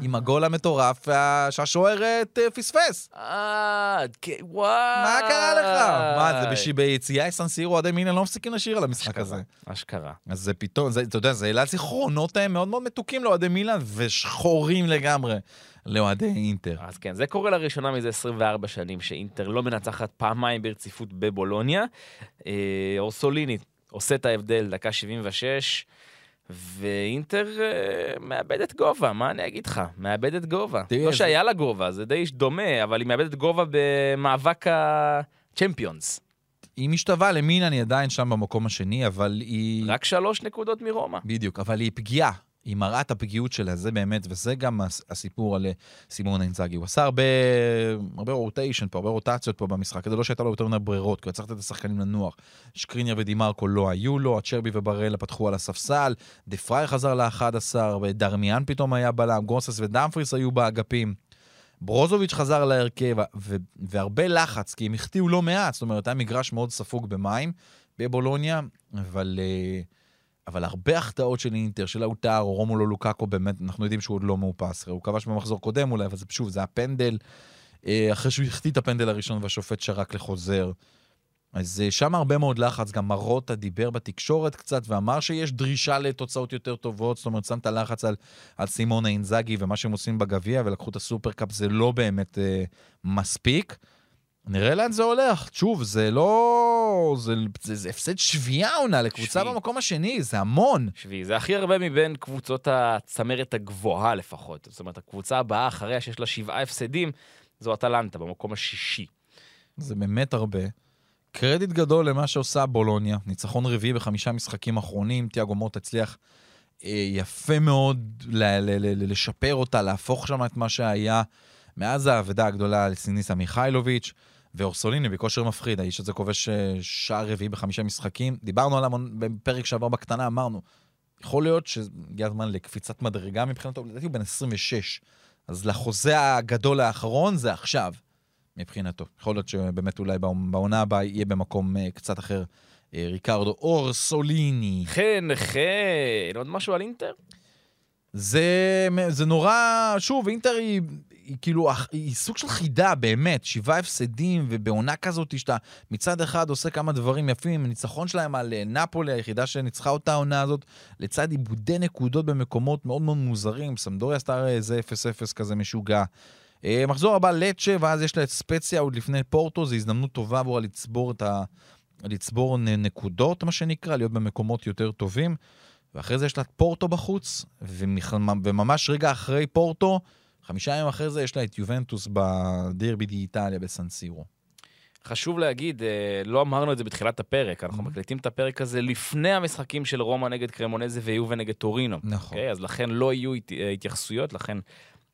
Speaker 4: עם הגול המטורף שהשוערת אה, פספס.
Speaker 3: אה, כן, וואי.
Speaker 4: מה קרה לך? מה, זה בש- ביציאה סנסירו, אוהדי מילן לא מפסיקים לשיר על המשחק הזה.
Speaker 3: אשכרה.
Speaker 4: אז זה פתאום, אתה יודע, זה העלה זיכרונות אה, מאוד מאוד מתוקים לאוהדי מילאן, ושחורים לגמרי לאוהדי אינטר.
Speaker 3: אז כן, זה קורה לראשונה מזה 24 שנים, שאינטר לא מנצחת פעמיים ברציפות בבולוניה. אה, אורסוליני עושה את ההבדל, דקה 76, ואינטר אה, מאבדת גובה, מה אני אגיד לך? מאבדת גובה. לא שהיה לה גובה, זה די דומה, אבל היא מאבדת גובה במאבק הצ'מפיונס.
Speaker 4: היא משתווה למילאן, היא עדיין שם במקום השני, אבל היא...
Speaker 3: רק שלוש נקודות מרומא.
Speaker 4: בדיוק, אבל היא פגיעה. היא מראה את הפגיעות שלה, זה באמת, וזה גם הס- הסיפור על אה, סימון אינזאגי. הוא עשה הרבה, הרבה rotation פה, הרבה רוטציות פה במשחק, זה לא שהייתה לו יותר מדי ברירות, כי הוא צריך לתת את השחקנים לנוח. שקריניאר ודימרקו לא היו לו, אצ'רבי ובראלה פתחו על הספסל, דה פריי חזר ל-11, ודרמיאן פתאום היה בלם, גוסנס ודמפריס היו באגפים. ברוזוביץ' חזר להרכב, והרבה לחץ, כי הם החטיאו לא מעט, זאת אומרת, היה מגרש מאוד ספוג במים בבולוניה, אבל, אה, אבל הרבה החטאות של אינטר, של האוטר, או רומולו לוקאקו, באמת, אנחנו יודעים שהוא עוד לא מאופס. הוא כבש במחזור קודם אולי, אבל זה שוב, זה הפנדל, אה, אחרי שהוא החטיא את הפנדל הראשון והשופט שרק לחוזר. אז אה, שם הרבה מאוד לחץ, גם מרוטה דיבר בתקשורת קצת ואמר שיש דרישה לתוצאות יותר טובות, זאת אומרת, שם את הלחץ על, על סימונה אינזאגי ומה שהם עושים בגביע ולקחו את הסופרקאפ, זה לא באמת אה, מספיק. נראה לאן זה הולך. שוב, זה לא... זה, זה, זה הפסד שביעי עונה לקבוצה
Speaker 3: שביעי.
Speaker 4: במקום השני, זה המון.
Speaker 3: שביעי, זה הכי הרבה מבין קבוצות הצמרת הגבוהה לפחות. זאת אומרת, הקבוצה הבאה אחריה שיש לה שבעה הפסדים, זו אטלנטה, במקום השישי.
Speaker 4: זה באמת הרבה. קרדיט גדול למה שעושה בולוניה. ניצחון רביעי בחמישה משחקים אחרונים, תיאגו מוט הצליח אה, יפה מאוד ל- ל- ל- ל- לשפר אותה, להפוך שם את מה שהיה. מאז האבדה הגדולה לסיניסה מיכאילוביץ' ואורסוליני בכושר מפחיד, האיש הזה כובש אה, שער רביעי בחמישה משחקים. דיברנו עליו בפרק שעבר בקטנה, אמרנו, יכול להיות שהגיע הזמן לקפיצת מדרגה מבחינתו, לדעתי הוא בן 26. אז לחוזה הגדול האחרון זה עכשיו. מבחינתו. יכול להיות שבאמת אולי בעונה- הבאה יהיה במקום אה, קצת אחר. אה, ריקרדו אורסוליני.
Speaker 3: חן, חן, עוד משהו על אינטר?
Speaker 4: זה, זה נורא, שוב, אינטר היא, היא כאילו, היא סוג של חידה, באמת. שבעה הפסדים, ובעונה כזאת שאתה מצד אחד עושה כמה דברים יפים, הניצחון שלהם על אה, נפולי, היחידה שניצחה אותה העונה הזאת, לצד עיבודי נקודות במקומות מאוד מאוד מוזרים. סמדוריה עשתה איזה 0-0 כזה משוגע. אה, מחזור הבא לצ'ה, ואז יש לה את ספציה עוד לפני פורטו, זו הזדמנות טובה עבורה לצבור ה... לצבור נקודות, מה שנקרא, להיות במקומות יותר טובים. ואחרי זה יש לה את פורטו בחוץ. וממש רגע אחרי פורטו, חמישה ימים אחרי זה יש לה את יובנטוס בדרבי די איטליה בסנסירו.
Speaker 3: חשוב להגיד, אה, לא אמרנו את זה בתחילת הפרק, אנחנו
Speaker 4: Mm-hmm.
Speaker 3: מקליטים את הפרק הזה לפני המשחקים של רומא נגד קרמונזה ויובה נגד טורינו.
Speaker 4: נכון.
Speaker 3: אוקיי? אז לכן לא יהיו אה, התייחסויות, לכן...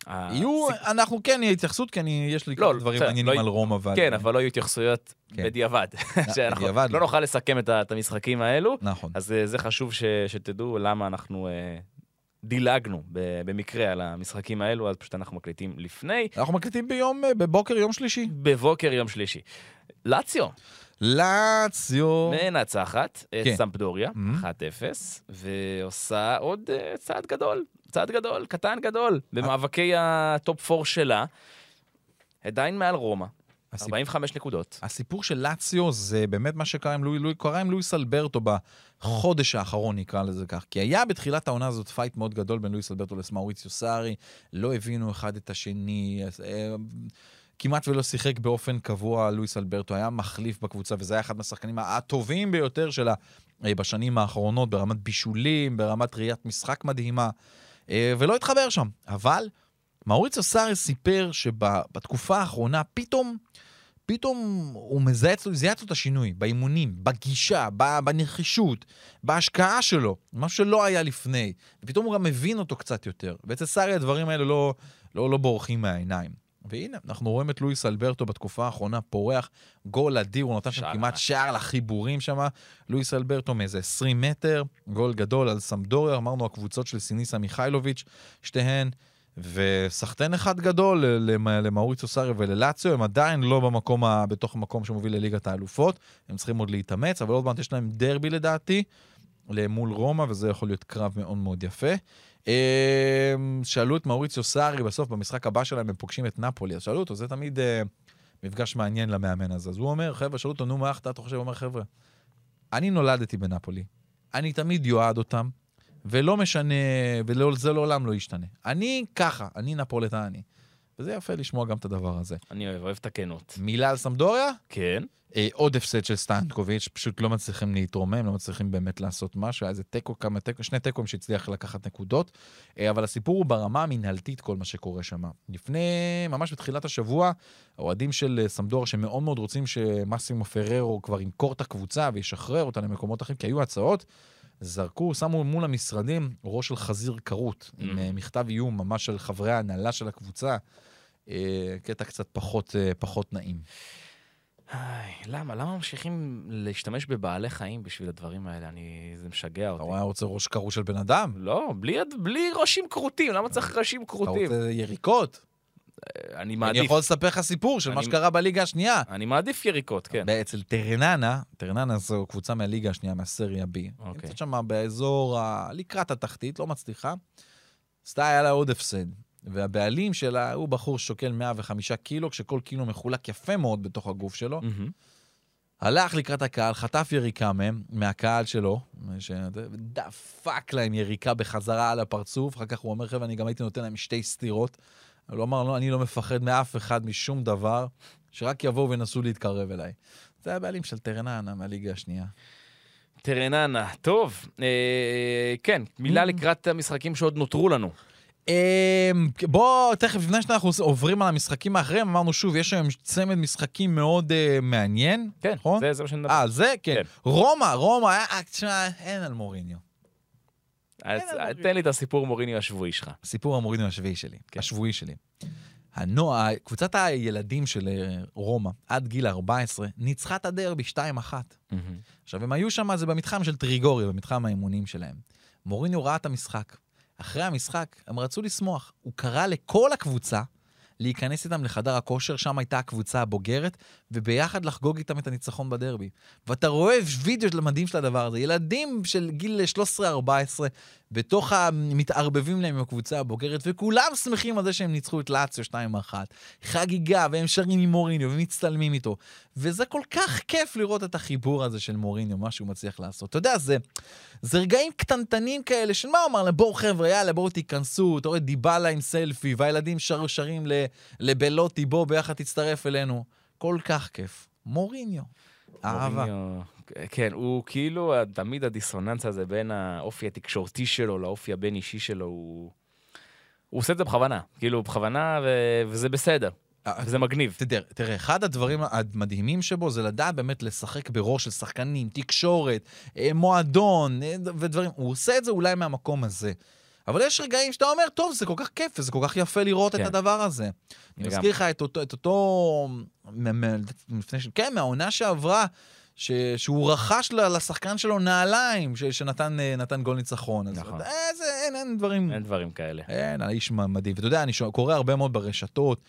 Speaker 4: יהיו,
Speaker 3: הסיכ-
Speaker 4: אנחנו כן נהיה התייחסות, כי אני, יש לי
Speaker 3: לא,
Speaker 4: דברים מעניינים
Speaker 3: לא-
Speaker 4: על רומא. אבל...
Speaker 3: כן, אבל לא יהיו התייחסויות
Speaker 4: כן.
Speaker 3: בדיעבד. שאנחנו
Speaker 4: בדיעבד
Speaker 3: לא
Speaker 4: לא.
Speaker 3: נוכל לסכם את את המשחקים האלו,
Speaker 4: נכון.
Speaker 3: אז אה, זה חשוב ש- שתדעו למה אנחנו אה, דילגנו במקרה על המשחקים האלו, אז פשוט אנחנו מקליטים לפני,
Speaker 4: אנחנו מקליטים ביום, אה, בבוקר יום שלישי.
Speaker 3: בבוקר יום שלישי. לאציו
Speaker 4: לאציו.
Speaker 3: מנצחת את
Speaker 4: כן.
Speaker 3: סמפדוריה,
Speaker 4: Mhm.
Speaker 3: 1-0, ועושה עוד אה, צעד גדול, צעד גדול, קטן גדול, במאבקי ה top 4 שלה. עדיין מעל רומא,
Speaker 4: הסיפ-
Speaker 3: 45 נקודות.
Speaker 4: הסיפור של לאציו זה באמת מה שקרה עם לואי, לואי, קרה עם לואיס אלברטו בחודש האחרון, נקרא לזה כך. כי היה בתחילת העונה הזאת fight מאוד גדול בין לואיס אלברטו למאוריציו סארי, לא הבינו אחד את השני, אז, אה, כמעט ולא שיחק באופן קבוע לואיס אלברטו, היה מחליף בקבוצה, וזה היה אחד מהשחקנים הטובים ביותר שלה אה, בשנים האחרונות, ברמת בישולים, ברמת ראיית משחק מדהימה, אה, ולא התחבר שם. אבל מאוריציו סארי סיפר שבתקופה האחרונה פתאום... פתאום הוא מזהה אצלו, זיהה אצלו את השינוי, באימונים, בגישה, בנחישות, בהשקעה שלו, משהו שלא היה לפני. ופתאום הוא גם מבין אותו קצת יותר. ואצל סארי הדברים האלה לא, לא, לא בורחים מהעיניים. והנה, אנחנו רואים את לואיס אלברטו בתקופה האחרונה פורח גול אדיר, הוא נותן שם
Speaker 3: שער
Speaker 4: כמעט. שער לחיבורים שם. לואיס אלברטו מאיזה 20 מטר, גול גדול על סמדוריה, אמרנו הקבוצות של סיניסה מיכאילוביץ', שתיהן. וסחטיין אחד גדול למ- למאוריציו סארי וללאציו, הם עדיין לא במקום, בתוך המקום שמוביל לליגת האלופות, הם צריכים עוד להתאמץ, אבל עוד מעט יש להם דרבי לדעתי, מול רומא, וזה יכול להיות קרב מאוד מאוד יפה. אה, שאלו את מאוריציו סארי בסוף, במשחק הבא שלהם הם פוגשים את נפולי, אז שאלו אותו, זה תמיד אה, מפגש מעניין למאמן הזה. אז הוא אומר, חבר'ה, שאלו אותו, נו, מה אתה חושב? הוא אומר, חבר'ה, אני נולדתי בנפולי, אני תמיד יועד אותם, ולא משנה, וזה לעולם לא ישתנה. אני ככה, אני נפולטני. וזה יפה לשמוע גם את הדבר הזה.
Speaker 3: אני אוהב, אוהב את הכנות.
Speaker 4: מילה על סמדוריה?
Speaker 3: כן.
Speaker 4: אה, עוד הפסד של סטנקוביץ', פשוט לא מצליחים להתרומם, לא מצליחים באמת לעשות משהו, היה איזה תיקו, כמה תיקו, שני תיקואים שהצליח לקחת נקודות, אה, אבל הסיפור הוא ברמה המנהלתית, כל מה שקורה שם. לפני, ממש בתחילת השבוע, האוהדים של אה, סמדוריה, שמאוד מאוד רוצים שמאסימו פררו כבר ימכור את הקבוצה וישחרר אותה למקומות אחרים, כי היו הצעות, זרקו, שמו מול המשרדים ראש של חזיר כרות, עם
Speaker 3: Mm.
Speaker 4: אה, מכתב איום ממש של חברי ההנהלה של הקבוצה. אה, קטע קצת פחות, אה, פחות נעים.
Speaker 3: למה? למה ממשיכים להשתמש בבעלי חיים בשביל הדברים האלה? אני... זה משגע
Speaker 4: אתה
Speaker 3: אותי.
Speaker 4: רואה, רוצה ראש כרות של בן אדם?
Speaker 3: לא, בלי, בלי ראשים כרותים, למה צריך ראשים
Speaker 4: אתה
Speaker 3: כרותים?
Speaker 4: רוצה יריקות?
Speaker 3: אני
Speaker 4: אני
Speaker 3: מעדיף,
Speaker 4: יכול לספר לך סיפור של מה
Speaker 3: אני-
Speaker 4: שקרה בליגה השנייה.
Speaker 3: אני מעדיף יריקות, כן.
Speaker 4: אצל טרננה, טרננה זו קבוצה מהליגה השנייה, מהסריה B.
Speaker 3: אוקיי.
Speaker 4: נמצאת שם באזור, ה- לקראת התחתית, לא מצליחה. עשתה, היה לה עוד הפסד. והבעלים שלה הוא בחור שוקל 105 קילו, כשכל קילו מחולק יפה מאוד בתוך הגוף שלו.
Speaker 3: מהמם.
Speaker 4: הלך לקראת הקהל, חטף יריקה מהם, מהקהל שלו, דפק להם יריקה בחזרה על הפרצוף, אחר כך הוא אומר, חבר'ה, אני גם הייתי נותן להם שתי סטירות. אבל הוא אמר, לא, אני לא מפחד מאף אחד, משום דבר. שרק יבואו וינסו להתקרב אליי. זה הבעלים של טרננה מהליגה השנייה.
Speaker 3: טרננה, טוב, אה, כן, מילה לקראת המשחקים שעוד נותרו לנו.
Speaker 4: אמ, בוא, תכף, לפני שאנחנו עוברים על המשחקים האחרים, אמרנו שוב, יש היום צמד משחקים מאוד אה, מעניין,
Speaker 3: כן,
Speaker 4: נכון?
Speaker 3: זה, זה מה שנדבר.
Speaker 4: אה, זה? כן.
Speaker 3: כן.
Speaker 4: רומא, רומא, אה, אה, תשמע, אין על מוריניו.
Speaker 3: אז
Speaker 4: אבל-
Speaker 3: תן לי את הסיפור מוריניו השבועי שלך.
Speaker 4: סיפור המוריניו השביעי שלי,
Speaker 3: כן.
Speaker 4: השבועי שלי. הנוע, קבוצת הילדים של אה, רומא, עד גיל 14, ניצחה את הדרבי 2-1. עכשיו, הם היו שם, זה במתחם של טריגורי, במתחם האימונים שלהם. מוריניו ראה את המשחק. אחרי המשחק, הם רצו לשמוח. הוא קרא לכל הקבוצה להיכנס איתם לחדר הכושר, שם הייתה הקבוצה הבוגרת, וביחד לחגוג איתם את הניצחון בדרבי. ואתה רואה וידאו של המדהים של הדבר הזה. ילדים של גיל 13-14, בתוך המתערבבים להם עם הקבוצה הבוגרת, וכולם שמחים על זה שהם ניצחו את לאציו 2-1. חגיגה, והם שרים עם מוריניו, ומצטלמים איתו. וזה כל כך כיף לראות את החיבור הזה של מוריניו, מה שהוא מצליח לעשות. אתה יודע, זה, זה רגעים קטנטנים כאלה של מה הוא אמר להם, בואו חבר'ה, יאללה, בואו תיכנסו, אתה רואה דיבלה עם סלפי, והילדים שר, שרים ל- לבלוטי, בוא ביחד תצטרף אלינו. כל כך כיף. מוריניו. אהבה.
Speaker 3: כן, הוא כאילו, תמיד הדיסוננס הזה בין האופי התקשורתי שלו לאופי הבין-אישי שלו, הוא... הוא עושה את זה בכוונה, כאילו, בכוונה, ו... וזה בסדר,
Speaker 4: אה,
Speaker 3: וזה מגניב.
Speaker 4: תראה, תראה, אחד הדברים המדהימים שבו זה לדעת באמת לשחק בראש של שחקנים, תקשורת, אה, מועדון אה, ודברים. הוא עושה את זה אולי מהמקום הזה. אבל יש רגעים שאתה אומר, טוב, זה כל כך כיף וזה כל כך יפה לראות
Speaker 3: כן.
Speaker 4: את הדבר הזה. אני. מזכיר לך את אותו, את אותו לפני. כן, מהעונה שעברה, ש... שהוא רכש לשחקן שלו נעליים, ש... שנתן אה, גול ניצחון. אז
Speaker 3: נכון.
Speaker 4: אה, זה, אין, אין דברים...
Speaker 3: אין דברים כאלה.
Speaker 4: אין, האיש מדהים. ואתה יודע, אני קורא הרבה מאוד ברשתות.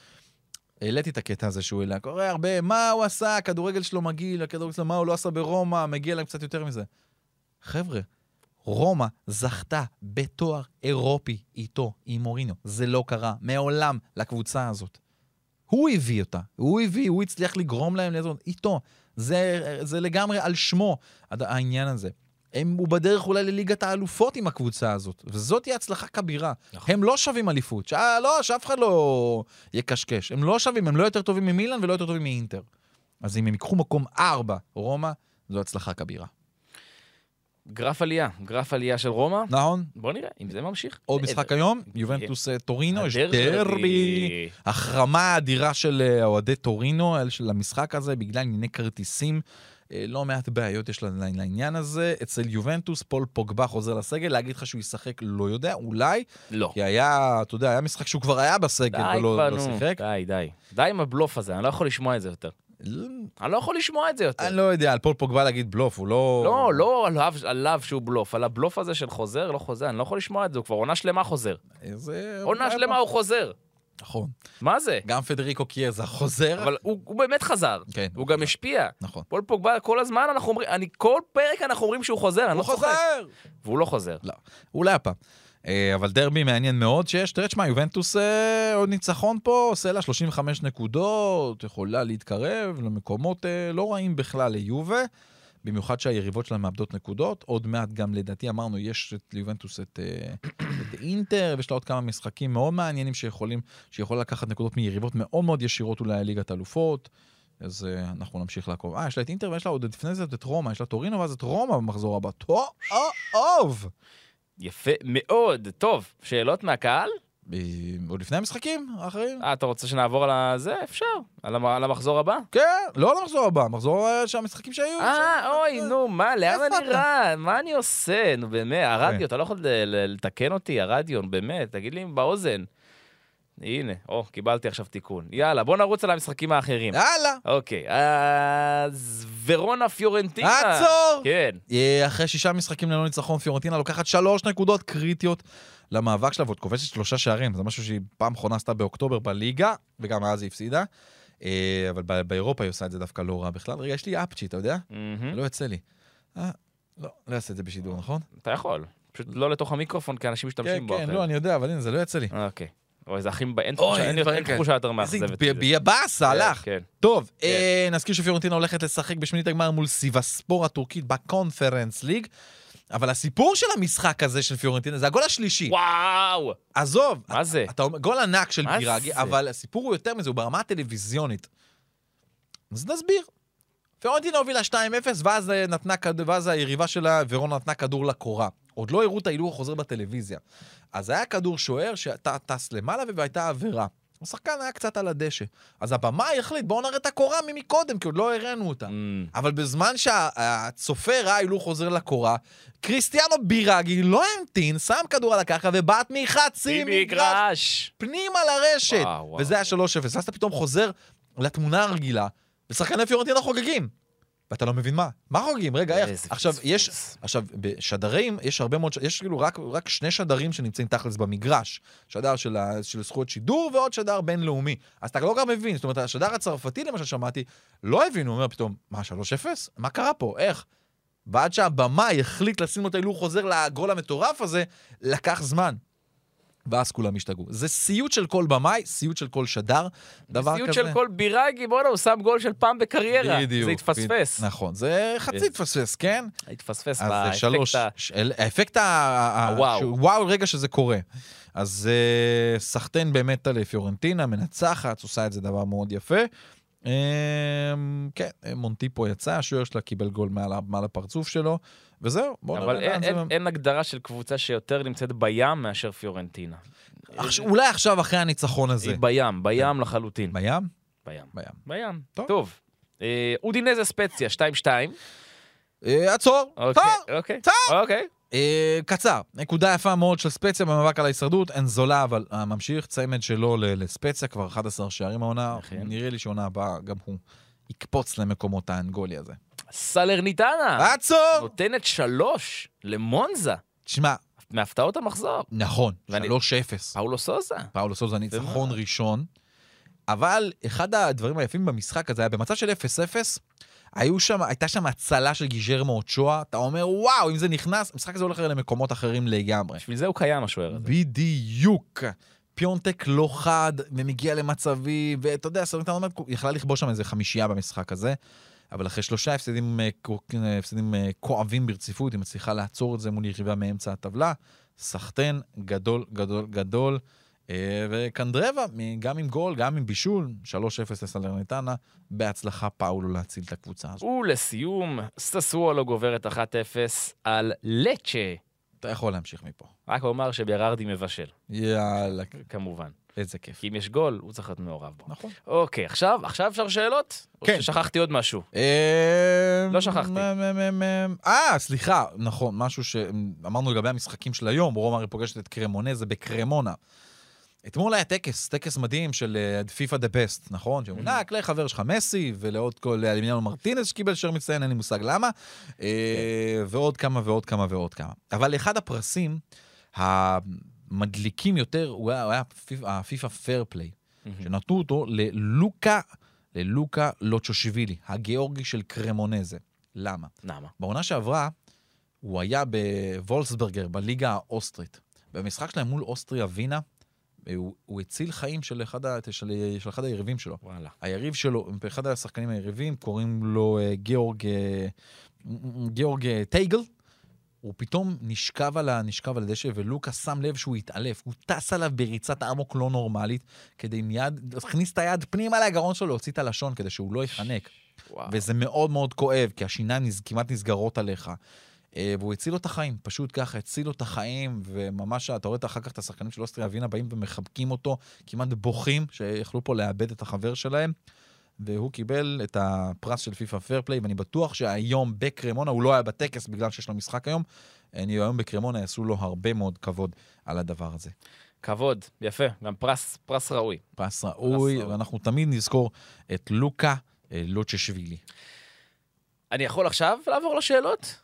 Speaker 4: העליתי את הקטע הזה שהוא העלה, קורא הרבה, מה הוא עשה, הכדורגל שלו מגעיל, הכדורגל שלו, מה הוא לא עשה ברומא, מגיע להם קצת יותר מזה. חבר'ה, רומא זכתה בתואר אירופי איתו, עם מוריניו. זה לא קרה מעולם לקבוצה הזאת. הוא הביא אותה, הוא הביא, הוא הצליח לגרום להם לזה, איתו. זה, זה לגמרי על שמו, העניין הזה. הם, הוא בדרך אולי לליגת האלופות עם הקבוצה הזאת, וזאת תהיה הצלחה כבירה.
Speaker 3: נכון.
Speaker 4: הם לא שווים אליפות, ש... לא, שאף אחד לא יקשקש. הם לא שווים, הם לא יותר טובים ממילאן ולא יותר טובים מאינטר. אז אם הם ייקחו מקום ארבע, רומא, זו הצלחה כבירה.
Speaker 3: גרף עלייה, גרף עלייה של רומא.
Speaker 4: נכון?
Speaker 3: בוא נראה אם זה ממשיך.
Speaker 4: עוד משחק היום, יובנטוס אה, טורינו, יש. דרבי. החרמה האדירה של אה, אוהדי טורינו של המשחק הזה, בגלל ענייני כרטיסים. אה, לא מעט בעיות יש לעניין הזה. אצל יובנטוס, פול פוגבה חוזר לסגל, להגיד לך שהוא ישחק, לא יודע, אולי,
Speaker 3: לא.
Speaker 4: כי היה, אתה יודע, היה משחק שהוא כבר היה בסגל
Speaker 3: די
Speaker 4: ולא
Speaker 3: כבר,
Speaker 4: לא
Speaker 3: נו.
Speaker 4: שיחק.
Speaker 3: די, די. די עם הבלוף הזה, אני לא יכול לשמוע את זה יותר. אני לא יכול לשמוע את זה יותר.
Speaker 4: אני לא יודע, על פול פוגבה להגיד בלוף, הוא לא...
Speaker 3: לא, לא עליו, עליו שהוא בלוף, על הבלוף הזה של חוזר, לא חוזר, אני לא יכול לשמוע את זה, הוא כבר עונה שלמה חוזר.
Speaker 4: זה...
Speaker 3: עונה שלמה הוא חוזר.
Speaker 4: נכון.
Speaker 3: מה זה?
Speaker 4: גם פדריקו קיאזה חוזר.
Speaker 3: אבל הוא הוא באמת חזר.
Speaker 4: כן.
Speaker 3: הוא גם השפיע.
Speaker 4: נכון.
Speaker 3: פול פוגבה, כל הזמן אנחנו אומרים, אני, כל פרק אנחנו אומרים שהוא חוזר, אני לא
Speaker 4: הוא
Speaker 3: צוחק.
Speaker 4: חוזר!
Speaker 3: והוא לא חוזר.
Speaker 4: לא, אולי הפעם. אה, אבל דרבי מעניין מאוד שיש, תראה, תשמע, יובנטוס אה, עוד ניצחון פה, עושה לה 35 נקודות, יכולה להתקרב למקומות אה, לא רעים בכלל ליובה, במיוחד שהיריבות שלה מאבדות נקודות. עוד מעט גם, לדעתי, אמרנו, יש את ליובנטוס את, את אינטר, ויש לה עוד כמה משחקים מאוד מעניינים שיכולים, שיכול לקחת נקודות מיריבות מאוד מאוד ישירות אולי לליגת אלופות. אז אנחנו נמשיך לעקוב. אה, יש לה את אינטר ויש לה עוד לפני זה את רומא, יש לה טורינו ואז את רומא במחזור הבא. טוב.
Speaker 3: יפה מאוד. טוב, שאלות מהקהל?
Speaker 4: עוד לפני המשחקים האחרים?
Speaker 3: אה, אתה רוצה שנעבור על הזה? אפשר. על המ- על המחזור הבא?
Speaker 4: כן, לא למחזור הבא, מחזור אה, של המשחקים שהיו.
Speaker 3: אה, אוי, נו, מה, לאן אני? רע? מה אני עושה? נו, באמת, הרדיו, אתה לא יכול לתקן אותי, הרדיו, באמת, תגיד לי באוזן. הנה, או, קיבלתי עכשיו תיקון. יאללה, בוא נרוץ על המשחקים האחרים.
Speaker 4: יאללה.
Speaker 3: אוקיי, אז ורונה פיורנטינה.
Speaker 4: עצור!
Speaker 3: כן.
Speaker 4: אה, אחרי שישה משחקים ללא ניצחון, פיורנטינה לוקחת שלוש נקודות קריטיות למאבק שלה, ועוד כובשת שלושה שערים. זה משהו שהיא פעם אחרונה עשתה באוקטובר בליגה, וגם אז היא הפסידה. אה, אבל באירופה היא עושה את זה דווקא לא רע בכלל. רגע, יש לי אפצ'י, אתה יודע? לא יוצא לי. אה, לא, לא אעשה את זה בשידור, נכון?
Speaker 3: אתה יכול. פשוט לא לתוך המיקרופון, כי אנשים
Speaker 4: כן,
Speaker 3: משתמשים בו.
Speaker 4: כן,
Speaker 3: אחרת.
Speaker 4: לא, אני יודע, אבל הנה, זה לא יוצא לי.
Speaker 3: אוקיי. אוי, זה הכי... אין
Speaker 4: אוי,
Speaker 3: תחושה-
Speaker 4: אין
Speaker 3: אין
Speaker 4: דברים
Speaker 3: אין. תחושה יותר
Speaker 4: איזה
Speaker 3: מאכזבת.
Speaker 4: ב-
Speaker 3: מזה.
Speaker 4: ב- באסה, הלך.
Speaker 3: כן.
Speaker 4: טוב, אה, נזכיר שפיורנטינה הולכת לשחק בשמינית הגמר מול סיבספור הטורקית בקונפרנס ליג. אבל הסיפור של המשחק הזה של פיורנטינה זה הגול השלישי.
Speaker 3: וואו!
Speaker 4: עזוב,
Speaker 3: מה זה?
Speaker 4: אתה גול ענק של
Speaker 3: זה?
Speaker 4: אבל הסיפור הוא יותר מזה, הוא ברמה הטלוויזיונית. אז נסביר. פיורנטינה הובילה 2-0, ואז, אה, ואז היריבה שלה, ורונה נתנה כדור לקורה. עוד לא הראו את ההילוך החוזר בטלוויזיה. אז היה כדור שוער שאתה טס למעלה והייתה עבירה. השחקן היה קצת על הדשא. אז הבמאי החליט, בואו נראה את הקורה ממקודם, כי עוד לא הראינו אותה.
Speaker 3: Mm.
Speaker 4: אבל בזמן שהצופה ראה הילוך חוזר לקורה, קריסטיאנו בירגי לא המתין, שם כדור על הקרקע ובעט מחצי מגרש
Speaker 3: מגרש.
Speaker 4: פנימה לרשת.
Speaker 3: וואו, וואו.
Speaker 4: וזה היה 3-0. ואז אתה פתאום חוזר לתמונה הרגילה, ושחקני פיורנטינה חוגגים. ואתה לא מבין מה. מה חוגגים? רגע, איך? עכשיו. יש... עכשיו, בשדרים, יש הרבה מאוד... יש כאילו רק, רק שני שדרים שנמצאים תכלס במגרש. שדר של, ה, של זכויות שידור ועוד שדר בינלאומי. אז אתה לא גם מבין. זאת אומרת, השדר הצרפתי, למשל, שמעתי, לא הבין, הוא אומר פתאום, מה, 3-0? מה קרה פה? איך? ועד שהבמאי החליט לשים לו את ההילוך חוזר לגול המטורף הזה, לקח זמן. ואז כולם השתגעו. זה סיוט של כל במאי, סיוט של כל שדר, דבר
Speaker 3: סיוט
Speaker 4: כזה.
Speaker 3: של כל בירגי, בואנה, הוא שם גול של פעם בקריירה.
Speaker 4: בדיוק.
Speaker 3: זה התפספס.
Speaker 4: בדיוק. נכון, זה חצי התפספס, כן?
Speaker 3: התפספס
Speaker 4: אז זה
Speaker 3: באפקט ה...
Speaker 4: האפקט ה... ה-
Speaker 3: הוואו.
Speaker 4: ש- וואו, רגע שזה קורה. אז אה, סחטיין באמת על פיורנטינה, מנצחת, עושה את זה דבר מאוד יפה. אה, כן, אה, מונטיפו יצא, השוער שלה קיבל גול מעל, מעל הפרצוף שלו, וזהו, בואו
Speaker 3: אבל
Speaker 4: נראה לאן
Speaker 3: אין,
Speaker 4: זה...
Speaker 3: אין, אין הגדרה של קבוצה שיותר נמצאת בים מאשר פיורנטינה.
Speaker 4: עכשיו, אולי עכשיו, אחרי הניצחון הזה.
Speaker 3: היא בים, בים לחלוטין.
Speaker 4: בים?
Speaker 3: בים.
Speaker 4: בים.
Speaker 3: בים.
Speaker 4: טוב.
Speaker 3: טוב. אה, אודינזה ספציה, 2-2.
Speaker 4: אה, עצור,
Speaker 3: אוקיי,
Speaker 4: טוב.
Speaker 3: אוקיי.
Speaker 4: אה, קצר, נקודה יפה מאוד של ספציה במאבק על ההישרדות, אין זולה, אבל אה, ממשיך צמד שלו לספציה, כבר 11 שערים העונה,
Speaker 3: אכן.
Speaker 4: נראה לי שעונה הבאה גם הוא יקפוץ למקומות האנגולי הזה.
Speaker 3: סלרניטנה.
Speaker 4: עצור!
Speaker 3: נותנת שלוש למונזה.
Speaker 4: תשמע,
Speaker 3: מהפתעות המחזור.
Speaker 4: נכון,
Speaker 3: ואני-
Speaker 4: 3-0.
Speaker 3: פאולו סוזה.
Speaker 4: פאולו סוזה ניצחון ראשון, אבל אחד הדברים היפים במשחק הזה היה במצב של 0-0, היו שם, הייתה שם הצלה של גיירמו אוצ'ואה, אתה אומר, וואו, אם זה נכנס, המשחק הזה הולך למקומות אחרים לגמרי.
Speaker 3: בשביל זה הוא קיים, השוער הזה.
Speaker 4: בדיוק. פיונטק לא חד, ומגיע למצבים, ואתה יודע, סלרניטנה יכלה לכבוש שם איזה חמישייה במשחק הזה, אבל אחרי שלושה הפסדים, אה, אה, הפסדים אה, כואבים ברציפות, היא מצליחה לעצור את זה מול יריבה מאמצע הטבלה. סחטיין גדול, גדול, גדול. אה, וקנדרבה, גם עם גול, גם עם בישול, 3-0 לסלרניטנה, בהצלחה פאולו להציל את הקבוצה הזאת.
Speaker 3: ולסיום, ססוולו גוברת 1-0 על לצ'ה.
Speaker 4: אתה יכול להמשיך מפה.
Speaker 3: רק אומר שבירארדי מבשל,
Speaker 4: יאללה,
Speaker 3: כמובן.
Speaker 4: איזה כיף.
Speaker 3: כי אם יש גול, הוא צריך להיות מעורב בו.
Speaker 4: נכון.
Speaker 3: אוקיי, עכשיו, עכשיו אפשר שאלות?
Speaker 4: כן.
Speaker 3: או ששכחתי עוד משהו?
Speaker 4: אה,
Speaker 3: לא שכחתי.
Speaker 4: מ- מ- מ- מ- אה, סליחה, נכון, משהו שאמרנו לגבי המשחקים של היום, רומא פוגשת את קרמונזה, בקרמונה. אתמול היה טקס, טקס מדהים של פיפא the best, נכון? שהוענק לחבר שלך מסי, ולעוד כל, לאמיליאנו מרטינס שקיבל שוער מצטיין, אין לי מושג למה, אה, ועוד כמה ועוד כמה ועוד כמה. אבל אחד הפרסים המדליקים יותר, הוא היה- הפיפא fair play. שנתנו אותו ללוקה, ללוקה לוצ'ושווילי, הגיאורגי של קרמונזה. למה?
Speaker 3: למה?
Speaker 4: בעונה שעברה, הוא היה בוולסברגר, בליגה האוסטרית. במשחק שלהם מול אוסטריה וינה, הוא, הוא הציל חיים של אחד, ה, של, של אחד היריבים שלו.
Speaker 3: וואלה.
Speaker 4: היריב שלו, אחד השחקנים היריבים, קוראים לו אה, גיאורג, אה, גיאורג אה, טייגל. הוא פתאום נשכב על, ה- נשכב על הדשא, ולוקה שם לב שהוא התעלף. הוא טס עליו בריצת אמוק לא נורמלית, כדי מיד להכניס את היד פנימה לגרון שלו, להוציא את הלשון, כדי שהוא לא ייחנק.
Speaker 3: וואו.
Speaker 4: וזה מאוד מאוד כואב, כי השיניים נז- כמעט נסגרות עליך. אה, והוא הציל לו את החיים, פשוט ככה, הציל לו את החיים, וממש, אתה רואה אחר כך את השחקנים של אוסטריה ווינה באים ומחבקים אותו, כמעט בוכים, שיכלו פה לאבד את החבר שלהם. והוא קיבל את הפרס של פיפא fair play, ואני בטוח שהיום בקרמונה, הוא לא היה בטקס בגלל שיש לו משחק היום, אני היום בקרמונה יעשו לו הרבה מאוד כבוד על הדבר הזה.
Speaker 3: כבוד, יפה, גם פרס, פרס ראוי.
Speaker 4: פרס ראוי,
Speaker 3: ראוי.
Speaker 4: ואנחנו תמיד נזכור את לוקה אה, לוצ'שווילי.
Speaker 3: אני יכול עכשיו לעבור לשאלות?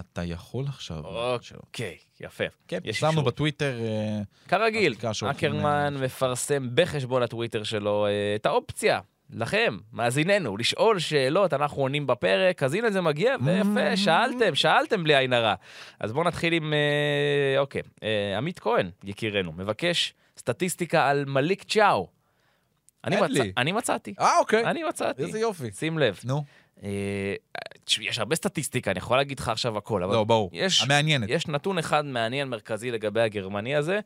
Speaker 4: אתה יכול עכשיו...
Speaker 3: אוקיי, יפה.
Speaker 4: כן,
Speaker 3: אישור.
Speaker 4: בטוויטר, אה,
Speaker 3: כרגיל, אקרמן מפרסם בחשבון הטוויטר שלו אה, את האופציה. לכם, מאזיננו, לשאול שאלות, אנחנו עונים בפרק, אז הנה זה מגיע, ויפה, שאלתם, שאלתם בלי עין הרע. אז בואו נתחיל עם, אה, אוקיי, אה, עמית כהן, יקירנו, מבקש סטטיסטיקה על מליק צ'או. אני, מצ... אני מצאתי,
Speaker 4: אה, אוקיי.
Speaker 3: אני מצאתי.
Speaker 4: איזה יופי.
Speaker 3: שים לב.
Speaker 4: נו.
Speaker 3: אה, תשמע, יש הרבה סטטיסטיקה, אני יכול להגיד לך עכשיו הכל, אבל
Speaker 4: לא, ברור.
Speaker 3: יש,
Speaker 4: המעניינת.
Speaker 3: יש נתון אחד מעניין מרכזי לגבי הגרמני הזה,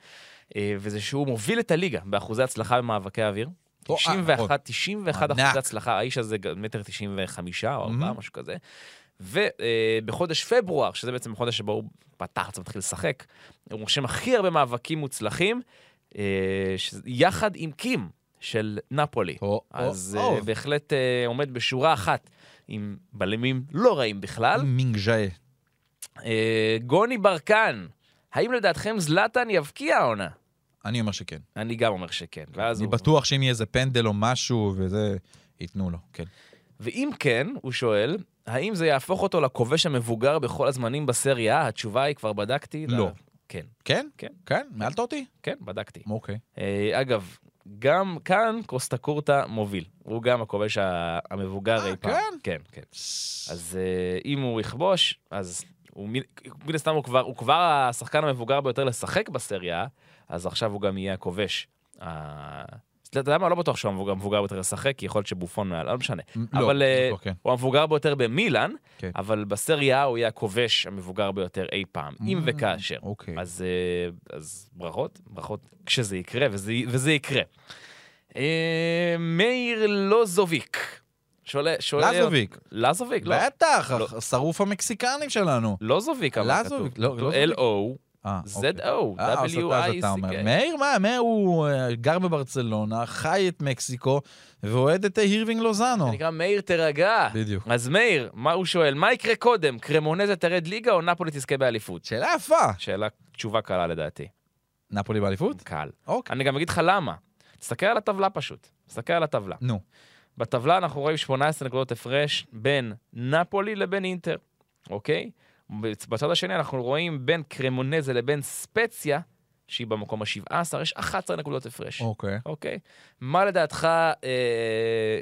Speaker 3: אה, וזה שהוא מוביל את הליגה באחוזי הצלחה במאבקי אוויר.
Speaker 4: או, אה,
Speaker 3: 91,
Speaker 4: נכון.
Speaker 3: 91
Speaker 4: ענק.
Speaker 3: אחוז הצלחה, האיש הזה מטר 95 או 4,
Speaker 4: Mhm.
Speaker 3: משהו כזה. ובחודש פברואר, שזה בעצם החודש שבו הוא פתח, אז מתחיל לשחק, הוא רושם הכי הרבה מאבקים מוצלחים, אה, יחד עם קים של נפולי. אז. אה, בהחלט אה, עומד בשורה אחת עם בלמים לא רעים בכלל.
Speaker 4: מינג'אי.
Speaker 3: אה, גוני ברקן, האם לדעתכם זלאטן יבקיע העונה?
Speaker 4: אני אומר שכן.
Speaker 3: אני גם אומר שכן.
Speaker 4: אני
Speaker 3: הוא-
Speaker 4: בטוח שאם יהיה איזה פנדל או משהו וזה, ייתנו לו, כן.
Speaker 3: ואם כן, הוא שואל, האם זה יהפוך אותו לכובש המבוגר בכל הזמנים בסריה? התשובה היא, כבר בדקתי.
Speaker 4: לא.
Speaker 3: לה- כן,
Speaker 4: כן?
Speaker 3: כן.
Speaker 4: כן? מעלת אותי?
Speaker 3: כן, בדקתי.
Speaker 4: אוקיי.
Speaker 3: אה, אגב, גם כאן קוסטה קורטה מוביל. הוא גם הכובש המבוגר
Speaker 4: אה,
Speaker 3: אי פעם.
Speaker 4: כן?
Speaker 3: כן, כן. אז אה, אם הוא יכבוש, אז הוא מן הסתם הוא כבר השחקן המבוגר ביותר לשחק בסריה, אז עכשיו הוא גם יהיה הכובש. אתה יודע מה? לא בטוח שהוא המבוגר ביותר לשחק, כי יכול להיות שבופון מעל, לא משנה.
Speaker 4: לא,
Speaker 3: אבל אה,
Speaker 4: לא, כן.
Speaker 3: הוא המבוגר ביותר במילאן,
Speaker 4: כן.
Speaker 3: אבל בסריה הוא יהיה הכובש המבוגר ביותר אי פעם, אם
Speaker 4: Mm,
Speaker 3: וכאשר.
Speaker 4: אוקיי.
Speaker 3: אז, אה, אז ברכות, ברכות כשזה יקרה, וזה, וזה יקרה. אה, מאיר לוזוביק. שואל... שואל
Speaker 4: לזוביק.
Speaker 3: לזוביק, לא.
Speaker 4: בטח,
Speaker 3: לא.
Speaker 4: שרוף המקסיקנים שלנו.
Speaker 3: לוזוביק, אבל
Speaker 4: לזוביק,
Speaker 3: כתוב.
Speaker 4: לא, לא זוביק.
Speaker 3: L-O,
Speaker 4: אה,
Speaker 3: Z-O,
Speaker 4: אה, אתה אומר.
Speaker 3: W-I-C-K.
Speaker 4: מאיר, מה? מאיר הוא אה, גר בברצלונה, חי את מקסיקו, ואוהד את אה, הירווינג לוזאנו.
Speaker 3: זה נקרא מאיר תירגע.
Speaker 4: בדיוק.
Speaker 3: אז מאיר, מה הוא שואל? מה יקרה קודם? קרמונזה תרד ליגה או נפולי תזכה באליפות?
Speaker 4: שאלה יפה.
Speaker 3: שאלה, תשובה קלה לדעתי.
Speaker 4: נפולי באליפות?
Speaker 3: קל.
Speaker 4: אוקיי.
Speaker 3: אני גם אגיד לך למה. תסתכל על הטבלה פשוט. תסתכל על הטבלה.
Speaker 4: נו.
Speaker 3: בטבלה אנחנו רואים 18 נקודות הפרש בין נפולי לבין אינטר, אוקיי? בצד השני אנחנו רואים בין קרמונזה לבין ספציה, שהיא במקום ה-17, יש 11 נקודות הפרש,
Speaker 4: אוקיי.
Speaker 3: אוקיי? מה לדעתך אה,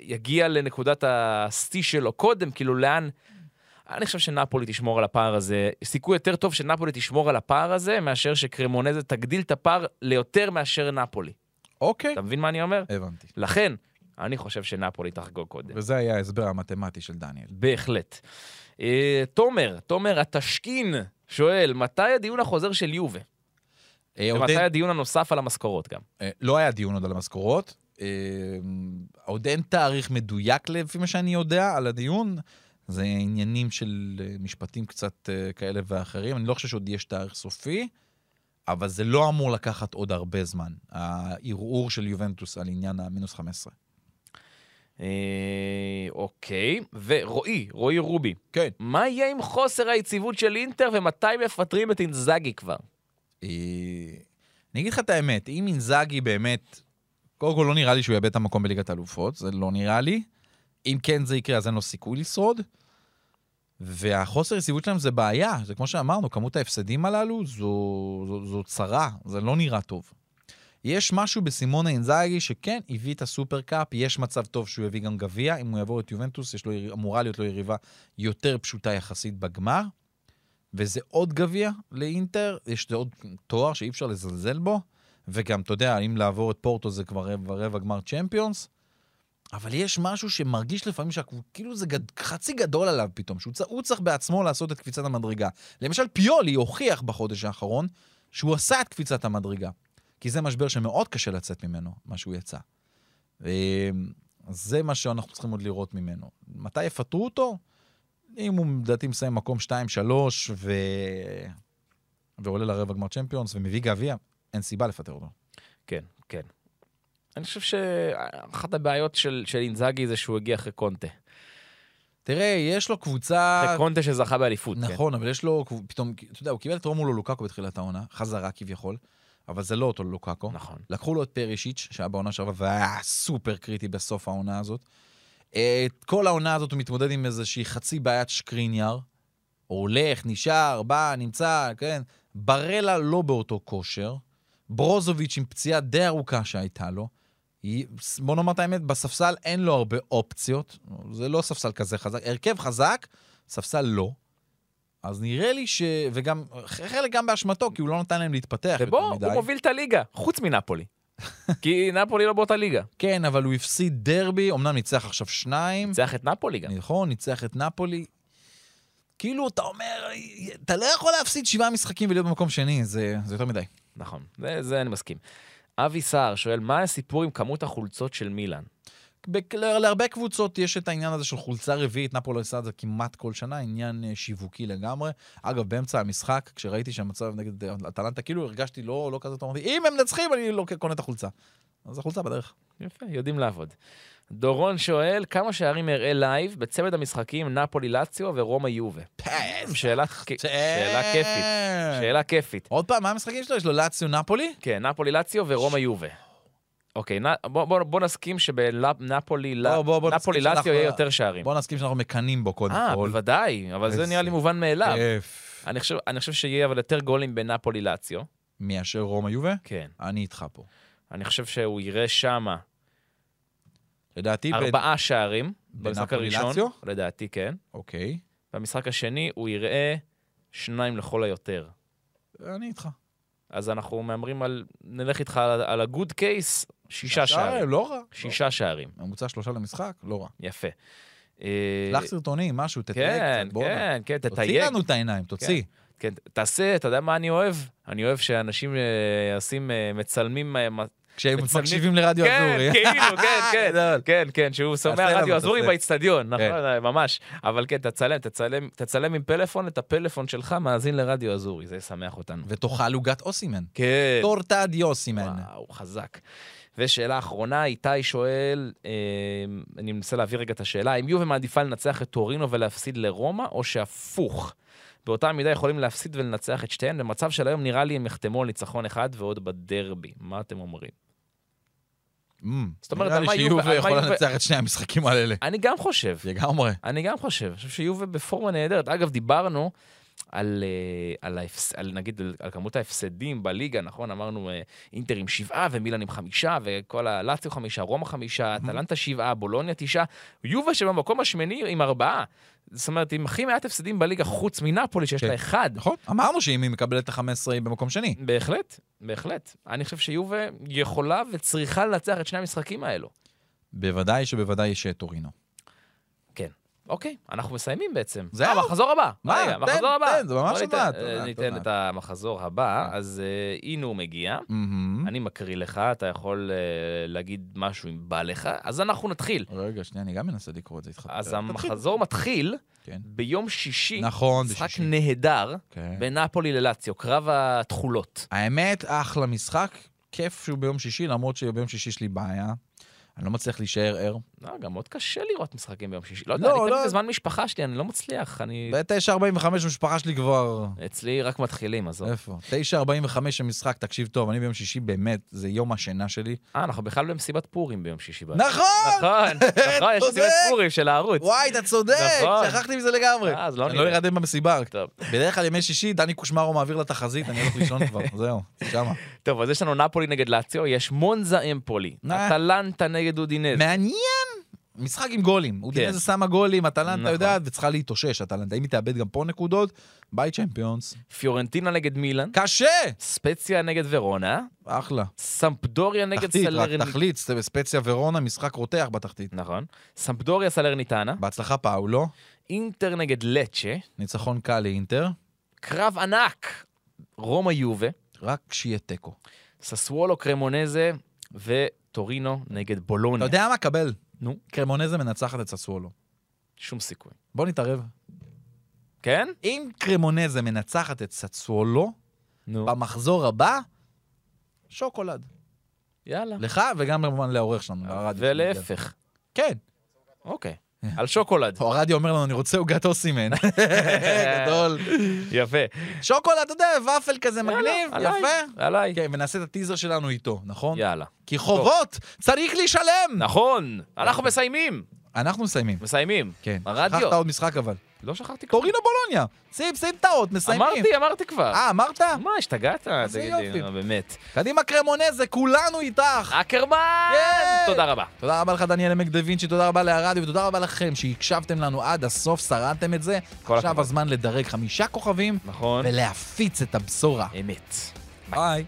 Speaker 3: יגיע לנקודת השיא שלו קודם? כאילו, לאן... אני חושב שנפולי תשמור על הפער הזה. סיכוי יותר טוב שנפולי תשמור על הפער הזה, מאשר שקרמונזה תגדיל את הפער ליותר מאשר נפולי.
Speaker 4: אוקיי.
Speaker 3: אתה מבין מה אני אומר?
Speaker 4: הבנתי.
Speaker 3: לכן, אני חושב שנפולי תחגוג קודם.
Speaker 4: וזה היה ההסבר המתמטי של דניאל.
Speaker 3: בהחלט. אה, תומר, תומר התשכין שואל, מתי הדיון החוזר של יובה?
Speaker 4: אה,
Speaker 3: ומתי
Speaker 4: עודד-
Speaker 3: הדיון הנוסף על המשכורות גם?
Speaker 4: אה, לא היה דיון עוד על המשכורות. אה, עוד אין תאריך מדויק לפי מה שאני יודע על הדיון. זה עניינים של אה, משפטים קצת אה, כאלה ואחרים. אני לא חושב שעוד יש תאריך סופי, אבל זה לא אמור לקחת עוד הרבה זמן. הערעור של יובנטוס על עניין המינוס 15.
Speaker 3: אה, אוקיי, ורועי, רועי רובי,
Speaker 4: כן.
Speaker 3: מה יהיה עם חוסר היציבות של אינטר ומתי מפטרים את אינזאגי כבר?
Speaker 4: אה, אני אגיד לך את האמת, אם אינזאגי באמת, קודם כל לא נראה לי שהוא יאבד את המקום בליגת האלופות, זה לא נראה לי. אם כן זה יקרה, אז אין לו סיכוי לשרוד. והחוסר יציבות שלהם זה בעיה, זה כמו שאמרנו, כמות ההפסדים הללו זו, זו, זו צרה, זה לא נראה טוב. יש משהו בסימונה אינזאגי שכן, הביא את הסופר קאפ, יש מצב טוב שהוא יביא גם גביע, אם הוא יעבור את יובנטוס, יש לו, אמורה להיות לו יריבה יותר פשוטה יחסית בגמר. וזה עוד גביע לאינטר, יש עוד תואר שאי אפשר לזלזל בו, וגם, אתה יודע, אם לעבור את פורטו זה כבר רבע, רבע גמר צ'מפיונס, אבל יש משהו שמרגיש לפעמים שכאילו זה גד, חצי גדול עליו פתאום, שהוא צ, צריך בעצמו לעשות את קפיצת המדרגה. למשל, פיולי הוכיח בחודש האחרון שהוא עשה את קפיצת המדרגה, כי זה משבר שמאוד קשה לצאת ממנו, מה שהוא יצא. אה, זה מה שאנחנו צריכים עוד לראות ממנו. מתי יפטרו אותו? אם הוא לדעתי מסיים מקום 2-3 ו... ועולה לרבע גמר צ'מפיונס ומביא גביע, אין סיבה לפטר אותו.
Speaker 3: כן, כן. אני חושב שאחת הבעיות של, של אינזאגי זה שהוא הגיע אחרי קונטה.
Speaker 4: תראה, יש לו קבוצה...
Speaker 3: אחרי קונטה שזכה באליפות. כן.
Speaker 4: נכון, אבל יש לו, פתאום, אתה יודע, הוא קיבל את רומולו לוקקו בתחילת העונה, חזרה כביכול, אבל זה לא אותו לוקקו.
Speaker 3: נכון.
Speaker 4: לקחו לו את פרישיץ', שהיה בעונה שעברה, והיה סופר קריטי בסוף העונה הזאת. את כל העונה הזאת הוא מתמודד עם איזושהי חצי בעיית שקריניאר. הוא הולך, נשאר, בא, נמצא, כן. ברלה לא באותו כושר. ברוזוביץ' עם פציעה די ארוכה שהייתה לו. היא- בוא נאמר את האמת, בספסל אין לו הרבה אופציות. זה לא ספסל כזה חזק. הרכב חזק, ספסל לא. אז נראה לי ש... וגם, חלק גם באשמתו, כי הוא לא נתן להם להתפתח יותר
Speaker 3: ובוא,
Speaker 4: מדי.
Speaker 3: הוא מוביל את הליגה, חוץ מנפולי. כי נפולי לא באותה ליגה.
Speaker 4: כן, אבל הוא הפסיד דרבי, אמנם ניצח עכשיו שניים.
Speaker 3: ניצח את נפולי גם.
Speaker 4: נכון, ניצח את נפולי. כאילו, אתה אומר, אתה לא יכול להפסיד שבעה משחקים ולהיות במקום שני, זה, זה יותר מדי.
Speaker 3: נכון, זה, זה אני מסכים. אבי סער שואל, מה הסיפור עם כמות החולצות של מילאן?
Speaker 4: להרבה קבוצות יש את העניין הזה של חולצה רביעית, נפולי עושה את זה כמעט כל שנה, עניין אה, שיווקי לגמרי. אגב, באמצע המשחק, כשראיתי שהמצב נגד אה, אטלנטה, כאילו הרגשתי לא, לא כזה טוב, אמרתי, אם הם מנצחים, אני לא קונה את החולצה. אז החולצה בדרך.
Speaker 3: יפה, יודעים לעבוד. דורון שואל, כמה שערים אראה live בצמד המשחקים נפולי לאציו ורומא יובה? כ- שאלה כיפית. שאלה כיפית.
Speaker 4: עוד פעם, מה המשחקים שלו? יש לו לאציו נפולי?
Speaker 3: כן, נפולי לאציו ורומא יובה. אוקיי, נ- בוא- בוא בוא נסכים שבנפולי נפולי לאציו יהיה יותר שערים.
Speaker 4: בוא נסכים שאנחנו מקנאים בו קודם
Speaker 3: אה,
Speaker 4: כל.
Speaker 3: בוודאי, אבל זה נראה לי מובן מאליו.
Speaker 4: כיף.
Speaker 3: אני חושב- אני חושב שיהיה אבל יותר גולים בנפולי לאציו.
Speaker 4: מאשר רומא יובה?
Speaker 3: כן.
Speaker 4: אני איתך פה.
Speaker 3: אני חושב שהוא יראה שמה
Speaker 4: לדעתי... ב-
Speaker 3: ארבעה שערים במשחק הראשון.
Speaker 4: לאציו?
Speaker 3: לדעתי, כן.
Speaker 4: אוקיי.
Speaker 3: במשחק השני הוא יראה שניים לכל היותר.
Speaker 4: אני איתך.
Speaker 3: אז אנחנו מהמרים על, נלך איתך על, על הגוד קייס, שישה שערים.
Speaker 4: לא רע.
Speaker 3: שישה שערים,
Speaker 4: ממוצע שלושה למשחק? לא רע.
Speaker 3: יפה. אה,
Speaker 4: שלח סרטונים, משהו, תתייג
Speaker 3: כן,
Speaker 4: קצת, בואנה.
Speaker 3: כן, כן,
Speaker 4: תוציא
Speaker 3: תתייג.
Speaker 4: לנו את העיניים, תוציא.
Speaker 3: כן, תעשה, אתה יודע מה אני אוהב? אני אוהב שאנשים אה, עושים, אה, מצלמים... אה,
Speaker 4: כשהם מקשיבים לרדיו
Speaker 3: כן,
Speaker 4: אזורי.
Speaker 3: כאילו, כן, כן. כן, כן, שהוא שומע רדיו אזורי. באיצטדיון, נכון,
Speaker 4: כן.
Speaker 3: אה, ממש. אבל כן, תצלם, תצלם, תצלם עם פלאפון, את הפלאפון שלך מאזין לרדיו אזורי, זה ישמח אותנו.
Speaker 4: ותאכל עוגת אוסימן.
Speaker 3: כן.
Speaker 4: טורטה די אוסימן.
Speaker 3: וואו, חזק. ושאלה אחרונה, איתי שואל, אה, אני מנסה להעביר רגע את השאלה, האם יובה מעדיפה לנצח את טורינו ולהפסיד לרומא, או שהפוך? באותה מידה יכולים להפסיד ולנצח את שתיהן, במצב של היום נראה לי הם יחתמו על ניצחון אחד ועוד בדרבי. מה אתם אומרים?
Speaker 4: אמ,
Speaker 3: זאת אומרת,
Speaker 4: נראה
Speaker 3: על
Speaker 4: לי
Speaker 3: מה יובה-
Speaker 4: שיובה יכולה לנצח את שני המשחקים האלה.
Speaker 3: אני גם חושב,
Speaker 4: לגמרי.
Speaker 3: אני גם חושב. אני חושב שיובה בפורמה נהדרת. אגב, דיברנו על, אה, על, ההפס... על נגיד, על, כמות ההפסדים בליגה, נכון? אמרנו אה, אינטר עם שבעה ומילן עם חמישה, וכל הלאציו חמישה, רומא חמישה, אטלנטה שבעה, בולוניה תשעה. יובה שבמקום השמיני עם ארבעה. זאת אומרת, עם הכי מעט הפסדים בליגה חוץ מנפולי, שיש
Speaker 4: כן.
Speaker 3: לה אחד.
Speaker 4: נכון, אמרנו שאם היא מקבלת את ה-15 היא במקום שני.
Speaker 3: בהחלט, בהחלט. אני חושב שיובה יכולה וצריכה לנצח את שני המשחקים האלו.
Speaker 4: בוודאי שבוודאי יש את טורינו.
Speaker 3: כן. אוקיי, אנחנו מסיימים בעצם.
Speaker 4: זהו?
Speaker 3: אה, מחזור הבא.
Speaker 4: מה?
Speaker 3: רגע,
Speaker 4: תן,
Speaker 3: מחזור הבא.
Speaker 4: תן, זה ממש
Speaker 3: ניתן-
Speaker 4: מעט.
Speaker 3: אה, ניתן. את המחזור הבא, אז אה, הנה הוא מגיע. אני מקריא לך, אתה יכול אה, להגיד משהו אם בא לך, אז אנחנו נתחיל.
Speaker 4: רגע, שנייה, אני גם מנסה לקרוא את זה איתך.
Speaker 3: אז. המחזור מתחיל
Speaker 4: כן.
Speaker 3: ביום שישי.
Speaker 4: נכון,
Speaker 3: משחק
Speaker 4: בשישי.
Speaker 3: נהדר
Speaker 4: כן.
Speaker 3: בין נפולי ללציו, קרב התכולות.
Speaker 4: האמת, אחלה משחק. כיף שהוא ביום שישי, למרות שביום שישי יש לי בעיה. אני לא מצליח להישאר ער.
Speaker 3: לא, גם מאוד קשה לראות משחקים ביום שישי. לא יודע,
Speaker 4: לא,
Speaker 3: אני
Speaker 4: לא.
Speaker 3: תמיד בזמן משפחה שלי, אני לא מצליח. אני...
Speaker 4: ב-9.45 המשפחה שלי כבר...
Speaker 3: אצלי רק מתחילים, עזוב.
Speaker 4: איפה? 9.45 המשחק, תקשיב טוב, אני ביום שישי באמת, זה יום השינה שלי.
Speaker 3: אה, אנחנו בכלל במסיבת פורים ביום שישי.
Speaker 4: נכון!
Speaker 3: נכון, נכון, יש. מסיבת פורים של הערוץ.
Speaker 4: וואי, אתה צודק!
Speaker 3: נכון.
Speaker 4: שכחתי מזה לגמרי.
Speaker 3: אה, אז לא
Speaker 4: אני לא
Speaker 3: נראה.
Speaker 4: ארדם במסיבה.
Speaker 3: טוב.
Speaker 4: בדרך כלל ימי שישי, דני קושמרו מעביר לתחזית, אני הולך לישון כבר, זהו, שמה.
Speaker 3: טוב, אז יש לנו נפולי נגד לאציו, יש מונזה אמפולי. אטלנטה נגד אודינזה.
Speaker 4: מעניין! משחק עם גולים. אודינזה שמה גולים, אטלנטה
Speaker 3: נכון.
Speaker 4: יודעת, וצריכה להתאושש, אטלנטה. אם היא תאבד גם פה נקודות, ביי צ'מפיונס.
Speaker 3: פיורנטינה נגד מילאן,
Speaker 4: קשה!
Speaker 3: ספציה נגד ורונה,
Speaker 4: אחלה.
Speaker 3: סמפדוריה נגד
Speaker 4: תחתית, רק
Speaker 3: סלרניטנה.
Speaker 4: תחליט, ספציה ורונה, משחק רותח בתחתית.
Speaker 3: נכון. סמפדוריה סלרניטנה,
Speaker 4: בהצלחה פאולו,
Speaker 3: אינטר נגד לצ'ה,
Speaker 4: ניצחון קל לאינטר,
Speaker 3: קרב ענק, רומא יובה,
Speaker 4: רק שיהיה תיקו.
Speaker 3: ססוולו קרמונזה וטורינו נגד
Speaker 4: אתה
Speaker 3: בולוניה.
Speaker 4: יודע מה? קבל.
Speaker 3: נו,
Speaker 4: קרמונזה מנצחת את ססוולו.
Speaker 3: שום סיכוי.
Speaker 4: בוא נתערב.
Speaker 3: כן?
Speaker 4: אם קרמונזה מנצחת את ססוולו,
Speaker 3: נו.
Speaker 4: במחזור הבא, שוקולד.
Speaker 3: יאללה.
Speaker 4: לך וגם כמובן לעורך שלנו, לרדיו.
Speaker 3: ולהפך.
Speaker 4: כן.
Speaker 3: אוקיי. על שוקולד.
Speaker 4: או הרדיו אומר לנו, אני רוצה עוגת אוסימן. גדול.
Speaker 3: יפה.
Speaker 4: שוקולד, אתה יודע, ופל כזה מגניב, יפה.
Speaker 3: עליי.
Speaker 4: כן, ונעשה את הטיזר שלנו איתו, נכון?
Speaker 3: יאללה.
Speaker 4: כי חובות צריך לשלם!
Speaker 3: נכון, אנחנו מסיימים.
Speaker 4: אנחנו מסיימים.
Speaker 3: מסיימים.
Speaker 4: כן.
Speaker 3: הרדיו.
Speaker 4: שכחת עוד משחק אבל.
Speaker 3: לא שכחתי כלום.
Speaker 4: טורינו בולוניה. שים, שים את האות, מסיימים.
Speaker 3: אמרתי, אמרתי כבר.
Speaker 4: אה, אמרת?
Speaker 3: מה, השתגעת? תגיד
Speaker 4: יופי.
Speaker 3: לי, באמת.
Speaker 4: קדימה קרמונזה, כולנו איתך.
Speaker 3: אקרמן! תודה רבה.
Speaker 4: תודה רבה לך, דניאל עמק דה וינצ'י, תודה רבה להרדיו, ותודה רבה לכם שהקשבתם לנו עד הסוף, שרדתם את זה. עכשיו. הזמן לדרג חמישה כוכבים,
Speaker 3: נכון.
Speaker 4: ולהפיץ את הבשורה.
Speaker 3: אמת.
Speaker 4: ביי.